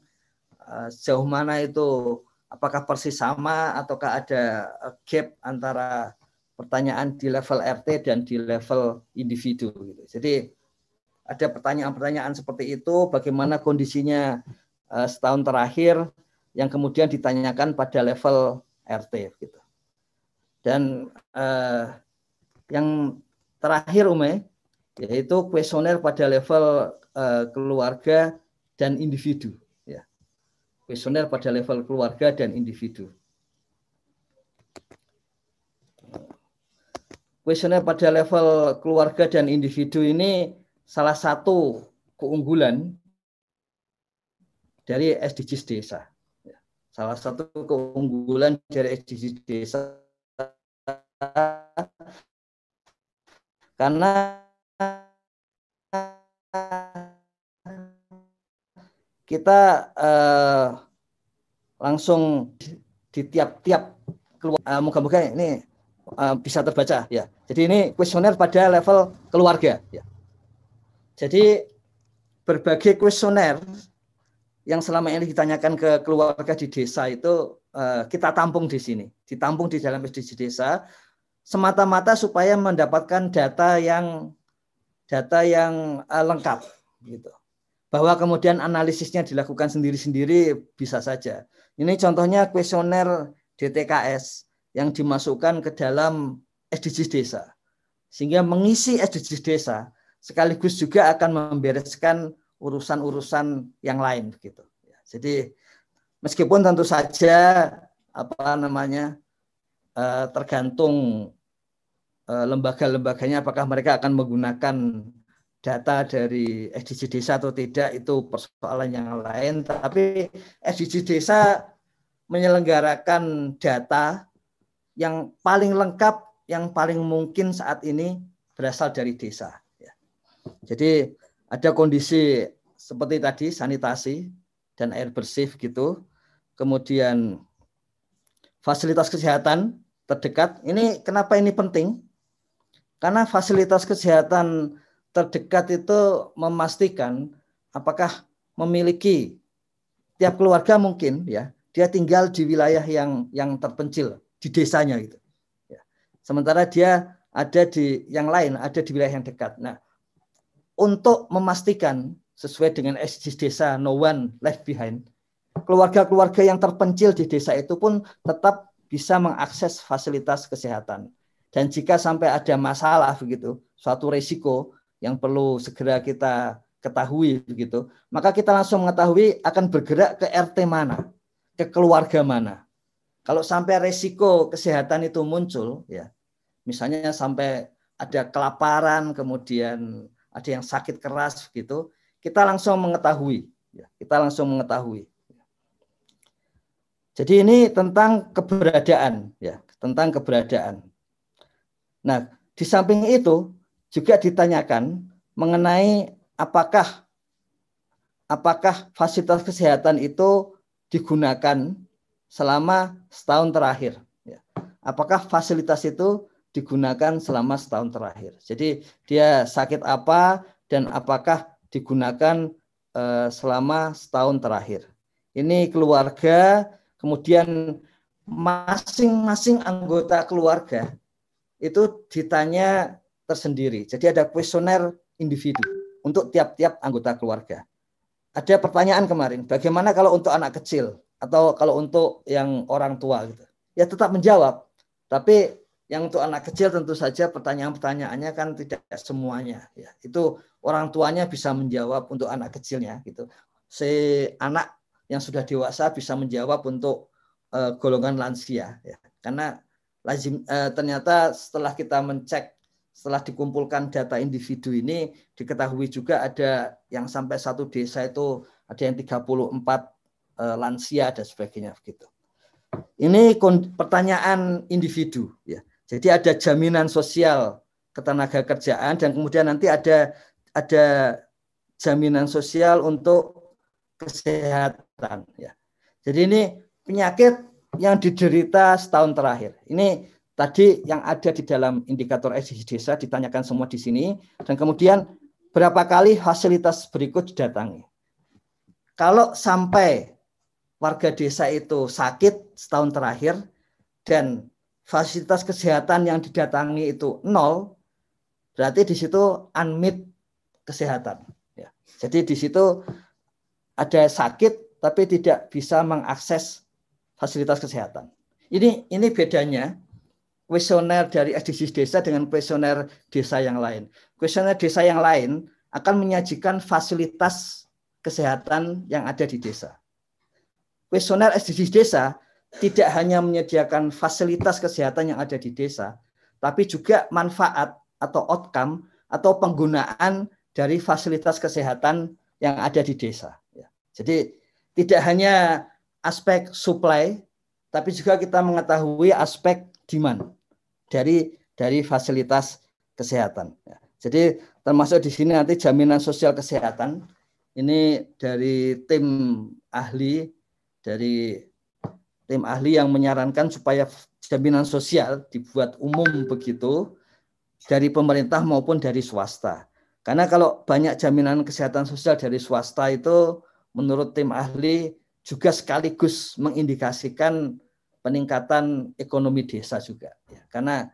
sejauh mana itu apakah persis sama ataukah ada gap antara pertanyaan di level RT dan di level individu. Gitu. Jadi ada pertanyaan-pertanyaan seperti itu, bagaimana kondisinya uh, setahun terakhir yang kemudian ditanyakan pada level RT. Gitu. Dan yang terakhir Ume, yaitu kuesioner pada level keluarga dan individu. Kuesioner pada level keluarga dan individu. kuesioner pada level keluarga dan individu ini salah satu keunggulan dari SDGs desa. Salah satu keunggulan dari SDGs desa karena kita eh, langsung di tiap-tiap keluar. Uh, moga-moga ini uh, bisa terbaca ya. Jadi ini kuesioner pada level keluarga ya. Jadi berbagai kuesioner yang selama ini ditanyakan ke keluarga di desa itu uh, kita tampung di sini, ditampung di dalam SDG desa semata-mata supaya mendapatkan data yang data yang uh, lengkap gitu. Bahwa kemudian analisisnya dilakukan sendiri-sendiri bisa saja. Ini contohnya kuesioner DTKS yang dimasukkan ke dalam SDGs desa. Sehingga mengisi SDGs desa sekaligus juga akan membereskan urusan-urusan yang lain begitu. Jadi meskipun tentu saja apa namanya eh, tergantung eh, lembaga-lembaganya apakah mereka akan menggunakan data dari SDG desa atau tidak itu persoalan yang lain tapi SDG desa menyelenggarakan data yang paling lengkap, yang paling mungkin saat ini berasal dari desa. Ya. Jadi ada kondisi seperti tadi sanitasi dan air bersih gitu, kemudian fasilitas kesehatan terdekat. Ini kenapa ini penting? Karena fasilitas kesehatan terdekat itu memastikan apakah memiliki tiap keluarga mungkin ya dia tinggal di wilayah yang yang terpencil di desanya gitu. Ya. Sementara dia ada di yang lain, ada di wilayah yang dekat. Nah, untuk memastikan sesuai dengan SDGs desa no one left behind, keluarga-keluarga yang terpencil di desa itu pun tetap bisa mengakses fasilitas kesehatan. Dan jika sampai ada masalah begitu, suatu resiko yang perlu segera kita ketahui begitu, maka kita langsung mengetahui akan bergerak ke RT mana, ke keluarga mana. Kalau sampai resiko kesehatan itu muncul, ya, misalnya sampai ada kelaparan, kemudian ada yang sakit keras gitu, kita langsung mengetahui, ya, kita langsung mengetahui. Jadi ini tentang keberadaan, ya, tentang keberadaan. Nah, di samping itu juga ditanyakan mengenai apakah apakah fasilitas kesehatan itu digunakan selama setahun terakhir. Ya. Apakah fasilitas itu digunakan selama setahun terakhir? Jadi dia sakit apa dan apakah digunakan uh, selama setahun terakhir? Ini keluarga, kemudian masing-masing anggota keluarga itu ditanya tersendiri. Jadi ada kuesioner individu untuk tiap-tiap anggota keluarga. Ada pertanyaan kemarin, bagaimana kalau untuk anak kecil? atau kalau untuk yang orang tua gitu ya tetap menjawab tapi yang untuk anak kecil tentu saja pertanyaan-pertanyaannya kan tidak semuanya ya. Itu orang tuanya bisa menjawab untuk anak kecilnya gitu. Si anak yang sudah dewasa bisa menjawab untuk uh, golongan lansia ya. Karena lazim uh, ternyata setelah kita mencek setelah dikumpulkan data individu ini diketahui juga ada yang sampai satu desa itu ada yang 34 uh, lansia dan sebagainya begitu. Ini pertanyaan individu ya. Jadi ada jaminan sosial ketenaga kerjaan dan kemudian nanti ada ada jaminan sosial untuk kesehatan ya. Jadi ini penyakit yang diderita setahun terakhir. Ini tadi yang ada di dalam indikator SDGs desa ditanyakan semua di sini dan kemudian berapa kali fasilitas berikut didatangi. Kalau sampai warga desa itu sakit setahun terakhir dan fasilitas kesehatan yang didatangi itu nol, berarti di situ unmet kesehatan. Ya. Jadi di situ ada sakit tapi tidak bisa mengakses fasilitas kesehatan. Ini ini bedanya kuesioner dari SDGs desa dengan kuesioner desa yang lain. Kuesioner desa yang lain akan menyajikan fasilitas kesehatan yang ada di desa. Kuesioner SDGs desa tidak hanya menyediakan fasilitas kesehatan yang ada di desa, tapi juga manfaat atau outcome atau penggunaan dari fasilitas kesehatan yang ada di desa. Ya. Jadi tidak hanya aspek supply, tapi juga kita mengetahui aspek demand dari dari fasilitas kesehatan. Ya. Jadi termasuk di sini nanti jaminan sosial kesehatan ini dari tim ahli dari tim ahli yang menyarankan supaya jaminan sosial dibuat umum begitu dari pemerintah maupun dari swasta. Karena kalau banyak jaminan kesehatan sosial dari swasta itu menurut tim ahli juga sekaligus mengindikasikan peningkatan ekonomi desa juga ya. karena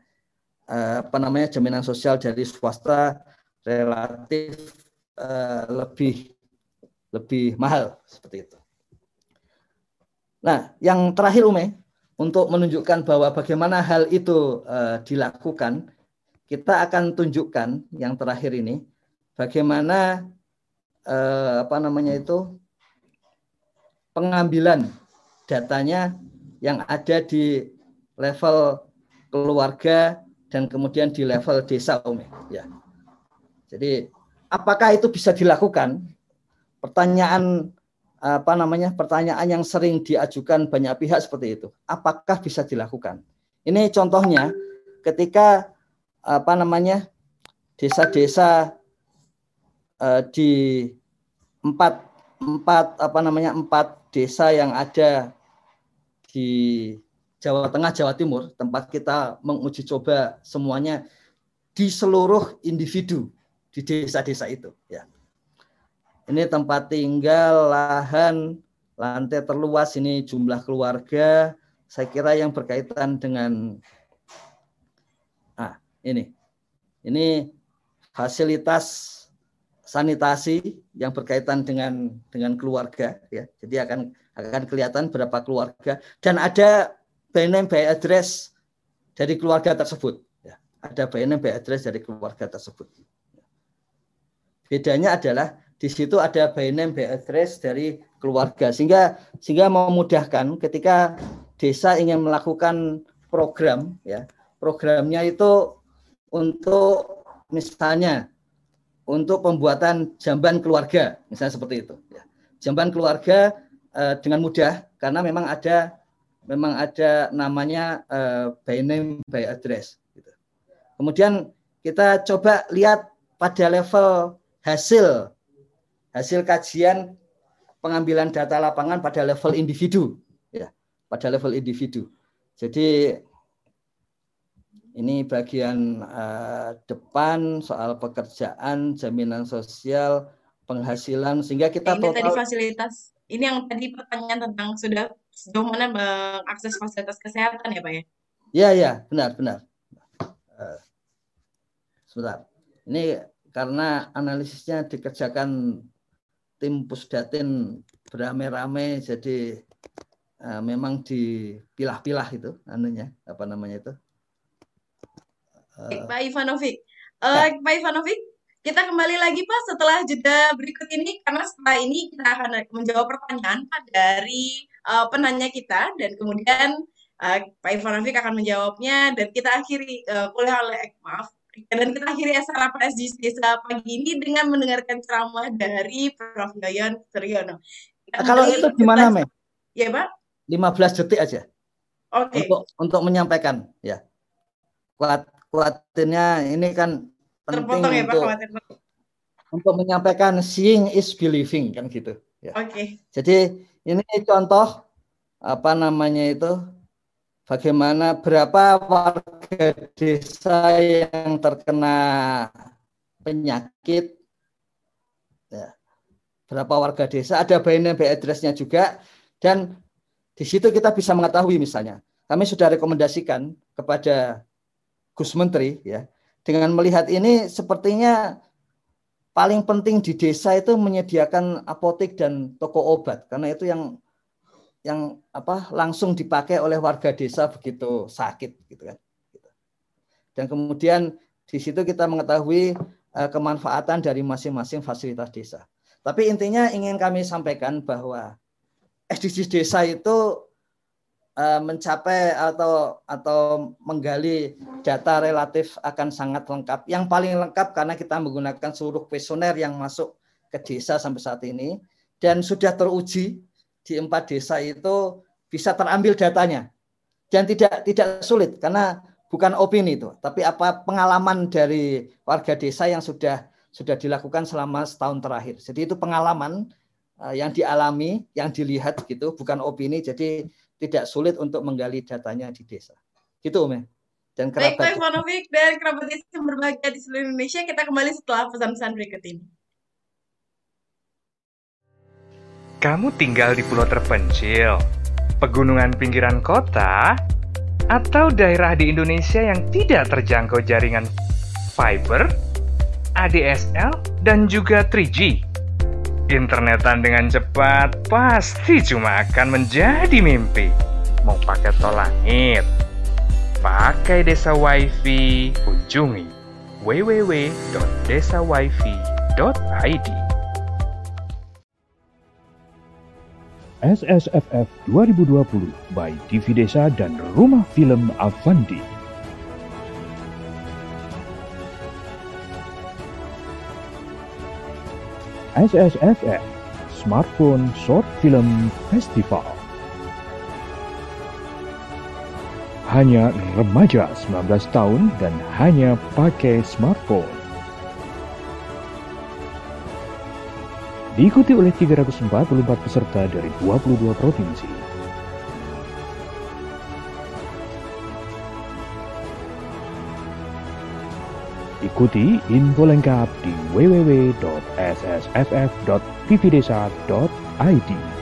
eh, apa namanya jaminan sosial dari swasta relatif eh, lebih lebih mahal seperti itu. Nah, yang terakhir Ume untuk menunjukkan bahwa bagaimana hal itu eh, dilakukan, kita akan tunjukkan yang terakhir ini bagaimana eh, apa namanya itu pengambilan datanya yang ada di level keluarga dan kemudian di level desa Umi. Ya. Jadi apakah itu bisa dilakukan? Pertanyaan apa namanya? Pertanyaan yang sering diajukan banyak pihak seperti itu. Apakah bisa dilakukan? Ini contohnya ketika apa namanya? desa-desa uh, di empat empat apa namanya empat desa yang ada di Jawa Tengah, Jawa Timur, tempat kita menguji coba semuanya di seluruh individu di desa-desa itu. Ya. Ini tempat tinggal, lahan, lantai terluas, ini jumlah keluarga. Saya kira yang berkaitan dengan, ah ini, ini fasilitas sanitasi yang berkaitan dengan dengan keluarga ya. Jadi akan akan kelihatan berapa keluarga dan ada by name by address dari keluarga tersebut ya. Ada by name by address dari keluarga tersebut. Bedanya adalah di situ ada by name by address dari keluarga sehingga sehingga memudahkan ketika desa ingin melakukan program ya. Programnya itu untuk misalnya untuk pembuatan jamban keluarga, misalnya seperti itu. Ya. Jamban keluarga uh, dengan mudah karena memang ada memang ada namanya uh, by name by address. Gitu. Kemudian kita coba lihat pada level hasil hasil kajian pengambilan data lapangan pada level individu, ya, pada level individu. Jadi ini bagian uh, depan soal pekerjaan, jaminan sosial, penghasilan sehingga kita ini total tadi fasilitas. Ini yang tadi pertanyaan tentang sudah sejauh mana mengakses fasilitas kesehatan ya, Pak ya? Iya, iya, benar, benar. Uh, sebentar. Ini karena analisisnya dikerjakan tim Pusdatin beramai-ramai jadi uh, memang dipilah-pilah itu anunya apa namanya itu Baik, Pak Ivanovic. Uh, Pak Ivanovic, kita kembali lagi Pak setelah jeda berikut ini karena setelah ini kita akan menjawab pertanyaan Pak dari uh, penanya kita dan kemudian uh, Pak Ivanovic akan menjawabnya dan kita akhiri uh, kuliah oleh maaf dan kita akhiri acara PSG Desa pagi ini dengan mendengarkan ceramah dari Prof. Yoyon Suryono. Kalau itu gimana, Me? Ya, Pak? 15 detik aja. Oke. Okay. Untuk untuk menyampaikan, ya. Kuat kuatirnya ini kan penting ya, untuk Pak, untuk menyampaikan seeing is believing kan gitu ya. Oke. Okay. Jadi ini contoh apa namanya itu bagaimana berapa warga desa yang terkena penyakit ya. Berapa warga desa ada by address-nya juga dan di situ kita bisa mengetahui misalnya kami sudah rekomendasikan kepada Gus Menteri ya dengan melihat ini sepertinya paling penting di desa itu menyediakan apotek dan toko obat. Karena itu yang yang apa langsung dipakai oleh warga desa begitu sakit gitu kan. Dan kemudian di situ kita mengetahui uh, kemanfaatan dari masing-masing fasilitas desa. Tapi intinya ingin kami sampaikan bahwa SDGs desa itu Eh, mencapai atau atau menggali data relatif akan sangat lengkap. Yang paling lengkap karena kita menggunakan seluruh kuesioner yang masuk ke desa sampai saat ini dan sudah teruji di empat desa itu bisa terambil datanya dan tidak tidak sulit karena bukan opini itu, tapi apa pengalaman dari warga desa yang sudah sudah dilakukan selama setahun terakhir. Jadi itu pengalaman uh, yang dialami, yang dilihat gitu, bukan opini. Jadi tidak sulit untuk menggali datanya di desa. Gitu, Om. Dan kerabat. Baik, Pak Ivanovic dan kerabat desa yang berbahagia di seluruh Indonesia, kita kembali setelah pesan-pesan berikut ini. Kamu tinggal di pulau terpencil, pegunungan pinggiran kota, atau daerah di Indonesia yang tidak terjangkau jaringan fiber, ADSL, dan juga 3G internetan dengan cepat pasti cuma akan menjadi mimpi. Mau pakai tol langit, pakai desa wifi, kunjungi www.desawifi.id. SSFF 2020 by TV Desa dan Rumah Film Avandi. SSFF Smartphone Short Film Festival. Hanya remaja 19 tahun dan hanya pakai smartphone. Diikuti oleh 344 peserta dari 22 provinsi. Ikuti info lengkap di www.ssff.tvdesa.id.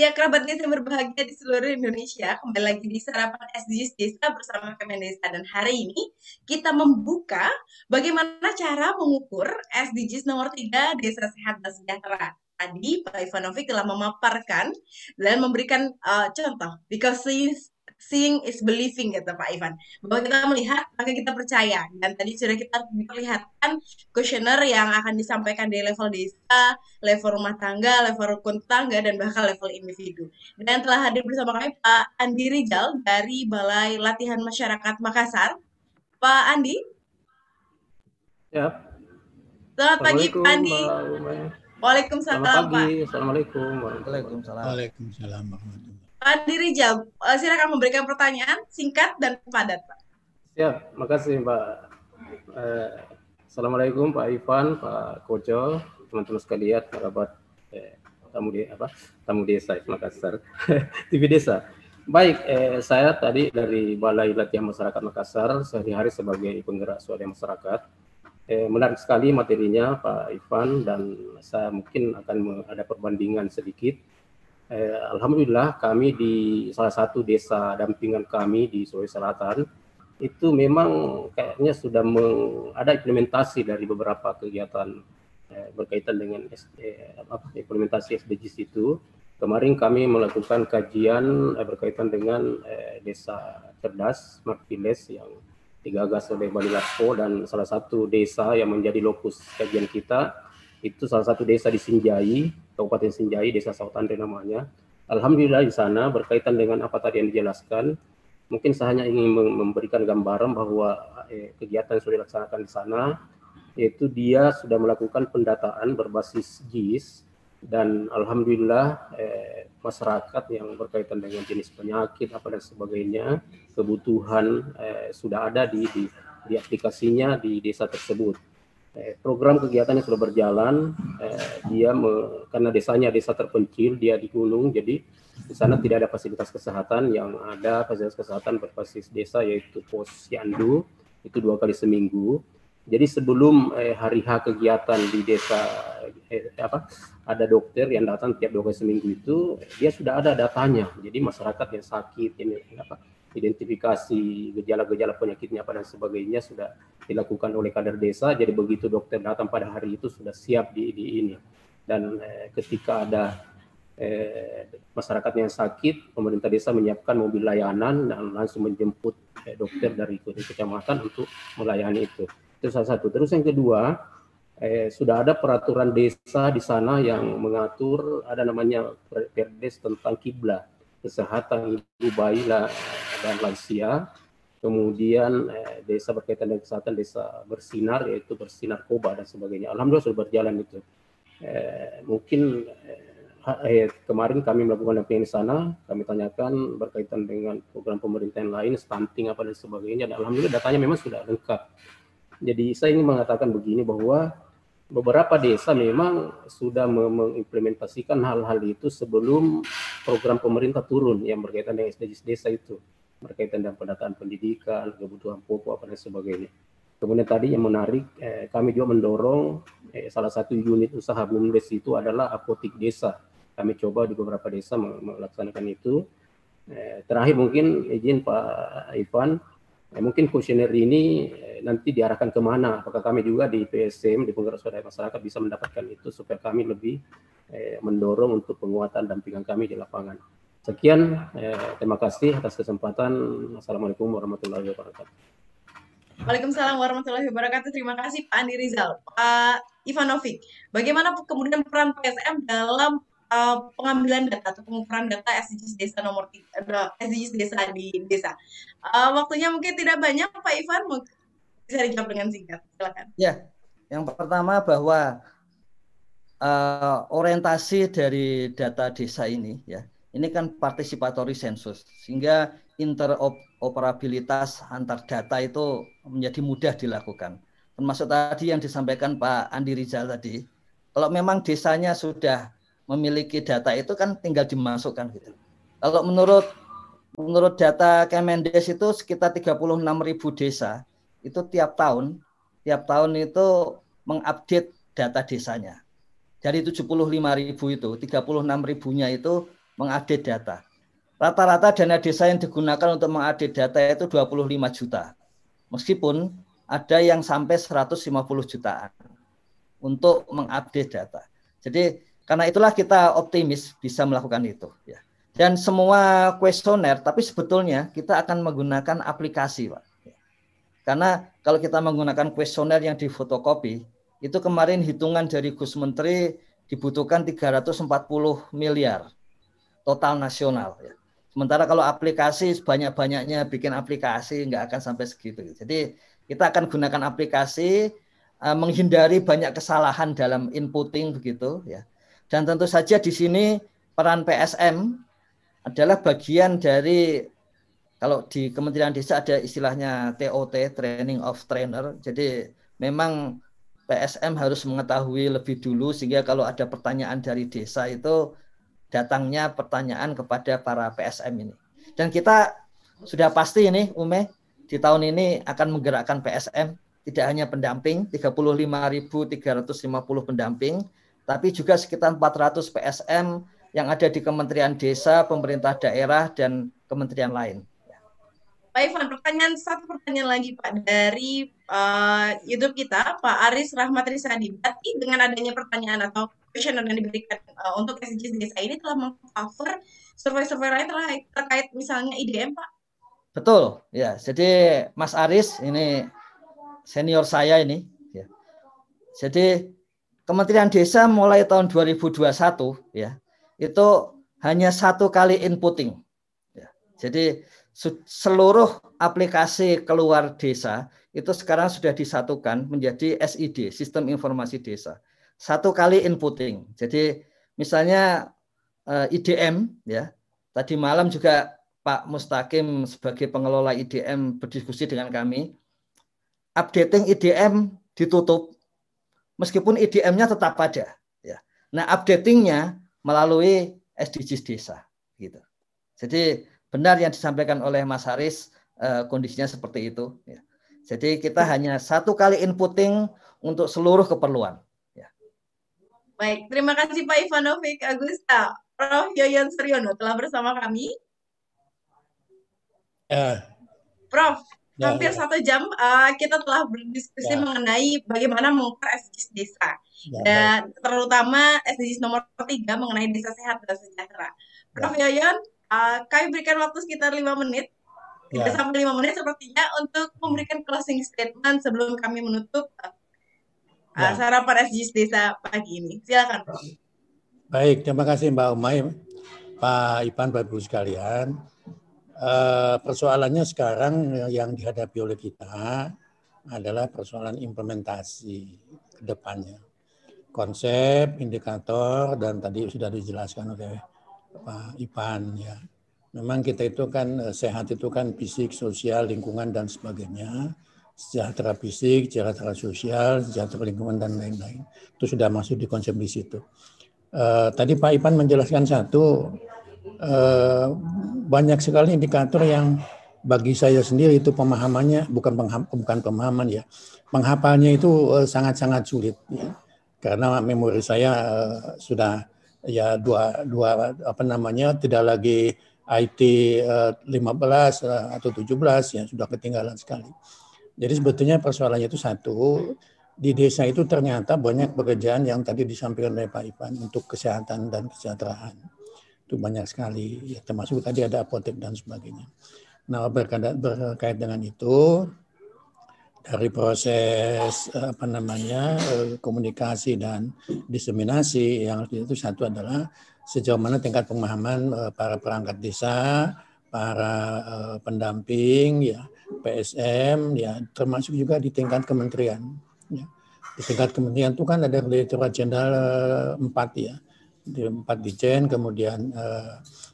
Ya, kerabat desa berbahagia di seluruh Indonesia, kembali lagi di Sarapan SDGs Desa bersama Kemendesa. Dan hari ini kita membuka bagaimana cara mengukur SDGs nomor 3 Desa Sehat dan Sejahtera. Tadi Pak Ivanovic telah memaparkan dan memberikan uh, contoh, because seeing is believing kata Pak Ivan. Bahwa kita melihat maka kita percaya. Dan tadi sudah kita perlihatkan kuesioner yang akan disampaikan di level desa, level rumah tangga, level rukun tangga dan bahkan level individu. Dan telah hadir bersama kami Pak Andi Rijal dari Balai Latihan Masyarakat Makassar. Pak Andi? Ya. Selamat pagi Pak Andi. Waalaikumsalam Selamat pagi. Pak. Assalamualaikum. Waalaikumsalam. Waalaikumsalam. Pak Dirijal, uh, silakan memberikan pertanyaan singkat dan padat, Pak. Siap, makasih Mbak. Uh, Assalamualaikum Pak Ivan, Pak Kojo, teman-teman sekalian, kerabat eh, tamu di apa tamu desa Makassar, [laughs] TV desa. Baik, eh, saya tadi dari Balai Latihan Masyarakat Makassar, sehari-hari sebagai penggerak suara masyarakat. Eh, menarik sekali materinya Pak Ivan dan saya mungkin akan ada perbandingan sedikit eh, alhamdulillah kami di salah satu desa dampingan kami di Sulawesi Selatan itu memang kayaknya sudah meng, ada implementasi dari beberapa kegiatan eh, berkaitan dengan eh, apa, implementasi SDGs itu. Kemarin kami melakukan kajian eh, berkaitan dengan eh, desa cerdas Smart Village yang digagas oleh Bali Laspo dan salah satu desa yang menjadi lokus kajian kita itu salah satu desa di Sinjai, Kabupaten Sinjai, Desa Sautandre namanya. Alhamdulillah di sana berkaitan dengan apa tadi yang dijelaskan, mungkin saya hanya ingin memberikan gambaran bahwa eh, kegiatan yang sudah dilaksanakan di sana, yaitu dia sudah melakukan pendataan berbasis JIS dan alhamdulillah eh, masyarakat yang berkaitan dengan jenis penyakit apa dan sebagainya kebutuhan eh, sudah ada di, di di aplikasinya di desa tersebut. Eh, program kegiatan yang sudah berjalan, eh, dia me, karena desanya desa terpencil, dia di gunung, jadi di sana tidak ada fasilitas kesehatan, yang ada fasilitas kesehatan berbasis desa yaitu pos Yandu itu dua kali seminggu. Jadi sebelum eh, hari H kegiatan di desa eh, apa ada dokter yang datang tiap dua kali seminggu itu dia sudah ada datanya. Jadi masyarakat yang sakit ini apa identifikasi gejala-gejala penyakitnya apa dan sebagainya sudah dilakukan oleh kader desa. Jadi begitu dokter datang pada hari itu sudah siap di, di ini. Dan eh, ketika ada eh, masyarakat yang sakit, pemerintah desa menyiapkan mobil layanan dan langsung menjemput eh, dokter dari kecamatan untuk melayani itu. Itu salah satu. Terus yang kedua, eh, sudah ada peraturan desa di sana yang mengatur ada namanya perdes tentang kiblat kesehatan ibu bayi dan lansia. Kemudian eh, desa berkaitan dengan kesehatan desa bersinar yaitu bersinar koba dan sebagainya. Alhamdulillah sudah berjalan itu. Eh, mungkin eh, kemarin kami melakukan dampingan di sana, kami tanyakan berkaitan dengan program pemerintah yang lain, stunting apa dan sebagainya. Dan alhamdulillah datanya memang sudah lengkap jadi saya ingin mengatakan begini bahwa beberapa desa memang sudah mengimplementasikan hal-hal itu sebelum program pemerintah turun yang berkaitan dengan SDGs desa itu berkaitan dengan pendataan pendidikan, kebutuhan pokok dan sebagainya. Kemudian tadi yang menarik, eh, kami juga mendorong eh, salah satu unit usaha BUMDes itu adalah apotik desa. Kami coba di beberapa desa melaksanakan itu. Eh, terakhir mungkin izin Pak Ivan, eh, mungkin kuesioner ini eh, nanti diarahkan ke mana? Apakah kami juga di PSM, di penggerak swadaya masyarakat bisa mendapatkan itu supaya kami lebih eh, mendorong untuk penguatan dampingan kami di lapangan. Sekian, eh, terima kasih atas kesempatan. Assalamualaikum warahmatullahi wabarakatuh. Waalaikumsalam warahmatullahi wabarakatuh. Terima kasih Pak Andi Rizal. Pak Ivanovic, bagaimana kemudian peran PSM dalam uh, pengambilan data atau pengukuran data SDGs desa nomor uh, SDGs desa di desa. Uh, waktunya mungkin tidak banyak Pak Ivan, bisa dijawab dengan singkat. Silakan. Ya, yang pertama bahwa uh, orientasi dari data desa ini ya, ini kan participatory sensus sehingga interoperabilitas antar data itu menjadi mudah dilakukan. Termasuk tadi yang disampaikan Pak Andi Rizal tadi, kalau memang desanya sudah memiliki data itu kan tinggal dimasukkan gitu. Kalau menurut menurut data Kemendes itu sekitar 36 ribu desa itu tiap tahun tiap tahun itu mengupdate data desanya. Dari 75 ribu itu, 36 ribunya itu mengupdate data. Rata-rata dana desa yang digunakan untuk mengupdate data itu 25 juta. Meskipun ada yang sampai 150 jutaan untuk mengupdate data. Jadi karena itulah kita optimis bisa melakukan itu. Ya. Dan semua kuesioner, tapi sebetulnya kita akan menggunakan aplikasi, Pak. Karena kalau kita menggunakan kuesioner yang difotokopi, itu kemarin hitungan dari Gus Menteri dibutuhkan 340 miliar total nasional. Ya. Sementara kalau aplikasi sebanyak-banyaknya bikin aplikasi nggak akan sampai segitu. Jadi kita akan gunakan aplikasi uh, menghindari banyak kesalahan dalam inputting begitu ya. Dan tentu saja di sini peran PSM adalah bagian dari kalau di Kementerian Desa ada istilahnya TOT, Training of Trainer. Jadi memang PSM harus mengetahui lebih dulu sehingga kalau ada pertanyaan dari desa itu datangnya pertanyaan kepada para PSM ini. Dan kita sudah pasti ini Ume di tahun ini akan menggerakkan PSM tidak hanya pendamping 35.350 pendamping tapi juga sekitar 400 PSM yang ada di Kementerian Desa, pemerintah daerah dan kementerian lain. Pak Ivan, pertanyaan satu pertanyaan lagi Pak dari uh, YouTube kita, Pak Aris Rahmat Risadi. Berarti dengan adanya pertanyaan atau question yang diberikan uh, untuk SDGs desa ini telah mengcover survei-survei lain terkait, terkait misalnya IDM, Pak? Betul, ya. Jadi Mas Aris ini senior saya ini. Ya. Jadi Kementerian Desa mulai tahun 2021 ya itu hanya satu kali inputting. Ya. Jadi seluruh aplikasi keluar desa itu sekarang sudah disatukan menjadi SID, Sistem Informasi Desa. Satu kali inputting. Jadi misalnya eh, IDM ya. Tadi malam juga Pak Mustaqim sebagai pengelola IDM berdiskusi dengan kami. Updating IDM ditutup meskipun IDM-nya tetap ada ya. Nah, updatingnya melalui SDGs desa gitu. Jadi benar yang disampaikan oleh Mas Haris eh, kondisinya seperti itu. Ya. Jadi kita hanya satu kali inputting untuk seluruh keperluan. Baik, terima kasih Pak Ivanovic Agusta. Prof. Yoyon Suryono telah bersama kami. Ya. Prof, ya, hampir ya. satu jam uh, kita telah berdiskusi ya. mengenai bagaimana mengukir SDGs desa. Ya, dan baik. terutama SDGs nomor tiga mengenai desa sehat dan sejahtera. Prof. Ya. Yoyon, Uh, kami berikan waktu sekitar lima menit, tidak sampai lima menit sepertinya untuk memberikan closing statement sebelum kami menutup uh, ya. sarapan SGS Desa pagi ini. Silakan, Prof. Baik, terima kasih Mbak Umay, Pak Ipan, Bapak Ibu sekalian. Uh, persoalannya sekarang yang dihadapi oleh kita adalah persoalan implementasi ke depannya. Konsep, indikator, dan tadi sudah dijelaskan oleh Pak Ipan ya. Memang kita itu kan eh, sehat itu kan fisik, sosial, lingkungan dan sebagainya. Sejahtera fisik, sejahtera sosial, sejahtera lingkungan dan lain-lain. Itu sudah masuk di konsep di situ. Uh, tadi Pak Ipan menjelaskan satu uh, banyak sekali indikator yang bagi saya sendiri itu pemahamannya bukan pengham, bukan pemahaman ya menghafalnya itu sangat-sangat uh, sulit ya karena memori saya uh, sudah ya dua dua apa namanya tidak lagi IT uh, 15 uh, atau 17 ya sudah ketinggalan sekali. Jadi sebetulnya persoalannya itu satu di desa itu ternyata banyak pekerjaan yang tadi disampaikan oleh Pak Ipan untuk kesehatan dan kesejahteraan. Itu banyak sekali, ya, termasuk tadi ada apotek dan sebagainya. Nah berkait, dengan itu, dari proses eh, apa namanya eh, komunikasi dan diseminasi yang itu satu adalah sejauh mana tingkat pemahaman eh, para perangkat desa, para pendamping, ya PSM, ya termasuk juga di tingkat kementerian. Ya. Di tingkat kementerian itu kan ada direkturat jenderal empat ya, di empat dijen, kemudian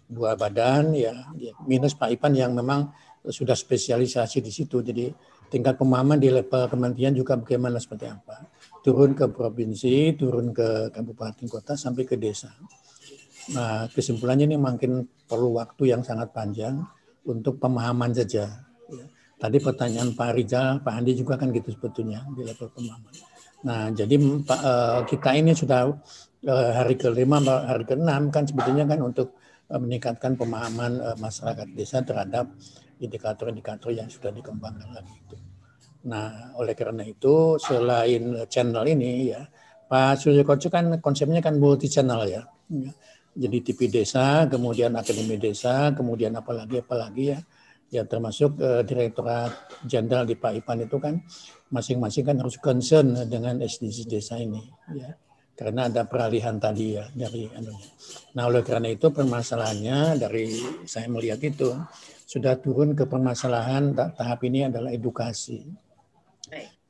dua badan, ya, ya minus Pak Ipan yang memang sudah spesialisasi di situ, jadi tingkat pemahaman di level kementerian juga bagaimana seperti apa. Turun ke provinsi, turun ke kabupaten kota sampai ke desa. Nah, kesimpulannya ini makin perlu waktu yang sangat panjang untuk pemahaman saja. Tadi pertanyaan Pak Rizal, Pak Andi juga kan gitu sebetulnya di level pemahaman. Nah, jadi Pak, eh, kita ini sudah eh, hari kelima, hari keenam kan sebetulnya kan untuk eh, meningkatkan pemahaman masyarakat desa terhadap indikator-indikator yang sudah dikembangkan lagi itu. Nah, oleh karena itu selain channel ini ya, Pak Suryo Koco kan konsepnya kan multi channel ya. ya. Jadi TV desa, kemudian akademi desa, kemudian apalagi apalagi ya, ya termasuk uh, direktorat jenderal di Pak Ipan itu kan masing-masing kan harus concern dengan SDGs desa ini ya karena ada peralihan tadi ya dari anunya. Nah oleh karena itu permasalahannya dari saya melihat itu sudah turun ke permasalahan tahap ini adalah edukasi,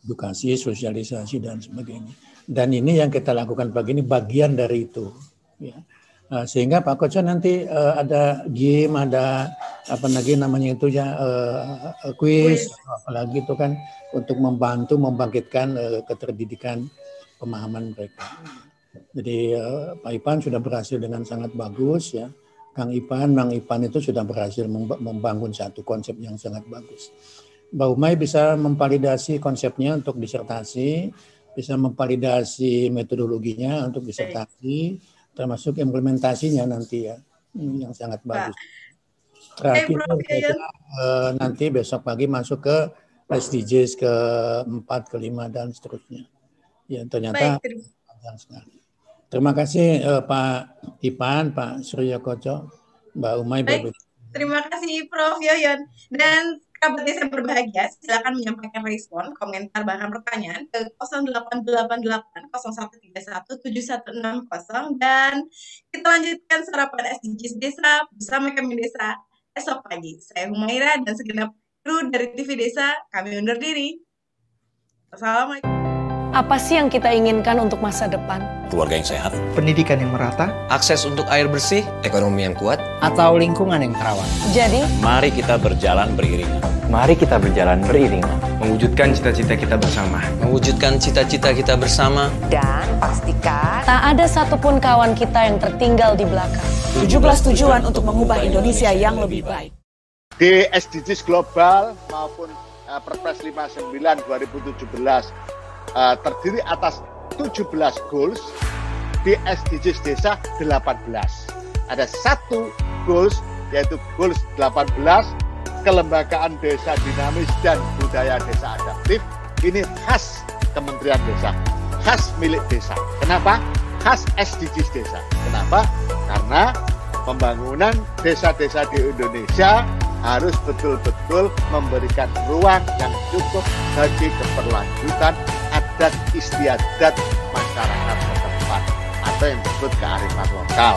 edukasi, sosialisasi dan sebagainya. Dan ini yang kita lakukan pagi ini bagian dari itu. Ya. Nah, sehingga Pak Koco nanti uh, ada game, ada apa lagi namanya itu ya uh, quiz, apalagi itu kan untuk membantu membangkitkan uh, keterdidikan pemahaman mereka. Jadi uh, Pak Ipan sudah berhasil dengan sangat bagus ya. Kang Ipan, Mang Ipan itu sudah berhasil membangun satu konsep yang sangat bagus. Mbak Umay bisa memvalidasi konsepnya untuk disertasi, bisa memvalidasi metodologinya untuk disertasi, termasuk implementasinya nanti ya yang sangat bagus. Terakhir eh, nanti besok pagi masuk ke SDGs ke 4, ke 5 dan seterusnya. Ya ternyata panjang sekali. Terima kasih eh, Pak Ipan, Pak Surya Koco, Mbak Umay. Baik. Terima kasih Prof Yoyon. Dan kerabat desa berbahagia, silakan menyampaikan respon, komentar, bahkan pertanyaan ke 0888 0131 dan kita lanjutkan sarapan SDGs Desa bersama kami Desa esok pagi. Saya Humaira dan segenap kru dari TV Desa, kami undur diri. Assalamualaikum. Apa sih yang kita inginkan untuk masa depan? Keluarga yang sehat. Pendidikan yang merata. Akses untuk air bersih. Ekonomi yang kuat. Atau lingkungan yang terawat. Jadi, mari kita berjalan beriringan. Mari kita berjalan beriringan. Mewujudkan cita-cita kita bersama. Mewujudkan cita-cita kita bersama. Dan pastikan tak ada satupun kawan kita yang tertinggal di belakang. 17 tujuan untuk mengubah Indonesia yang lebih baik. Di SDGs global maupun uh, Perpres 59 2017 uh, terdiri atas 17 goals di SDGs desa 18. Ada satu goals yaitu goals 18 kelembagaan desa dinamis dan budaya desa adaptif ini khas Kementerian Desa, khas milik desa. Kenapa? Khas SDGs desa. Kenapa? Karena pembangunan desa-desa di Indonesia harus betul-betul memberikan ruang yang cukup bagi keberlanjutan adat istiadat masyarakat setempat atau yang disebut kearifan lokal.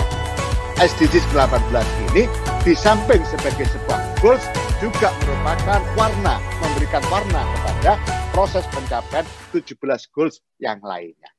SDGs 18 ini di samping sebagai sebuah goals juga merupakan warna, memberikan warna kepada proses pencapaian 17 goals yang lainnya.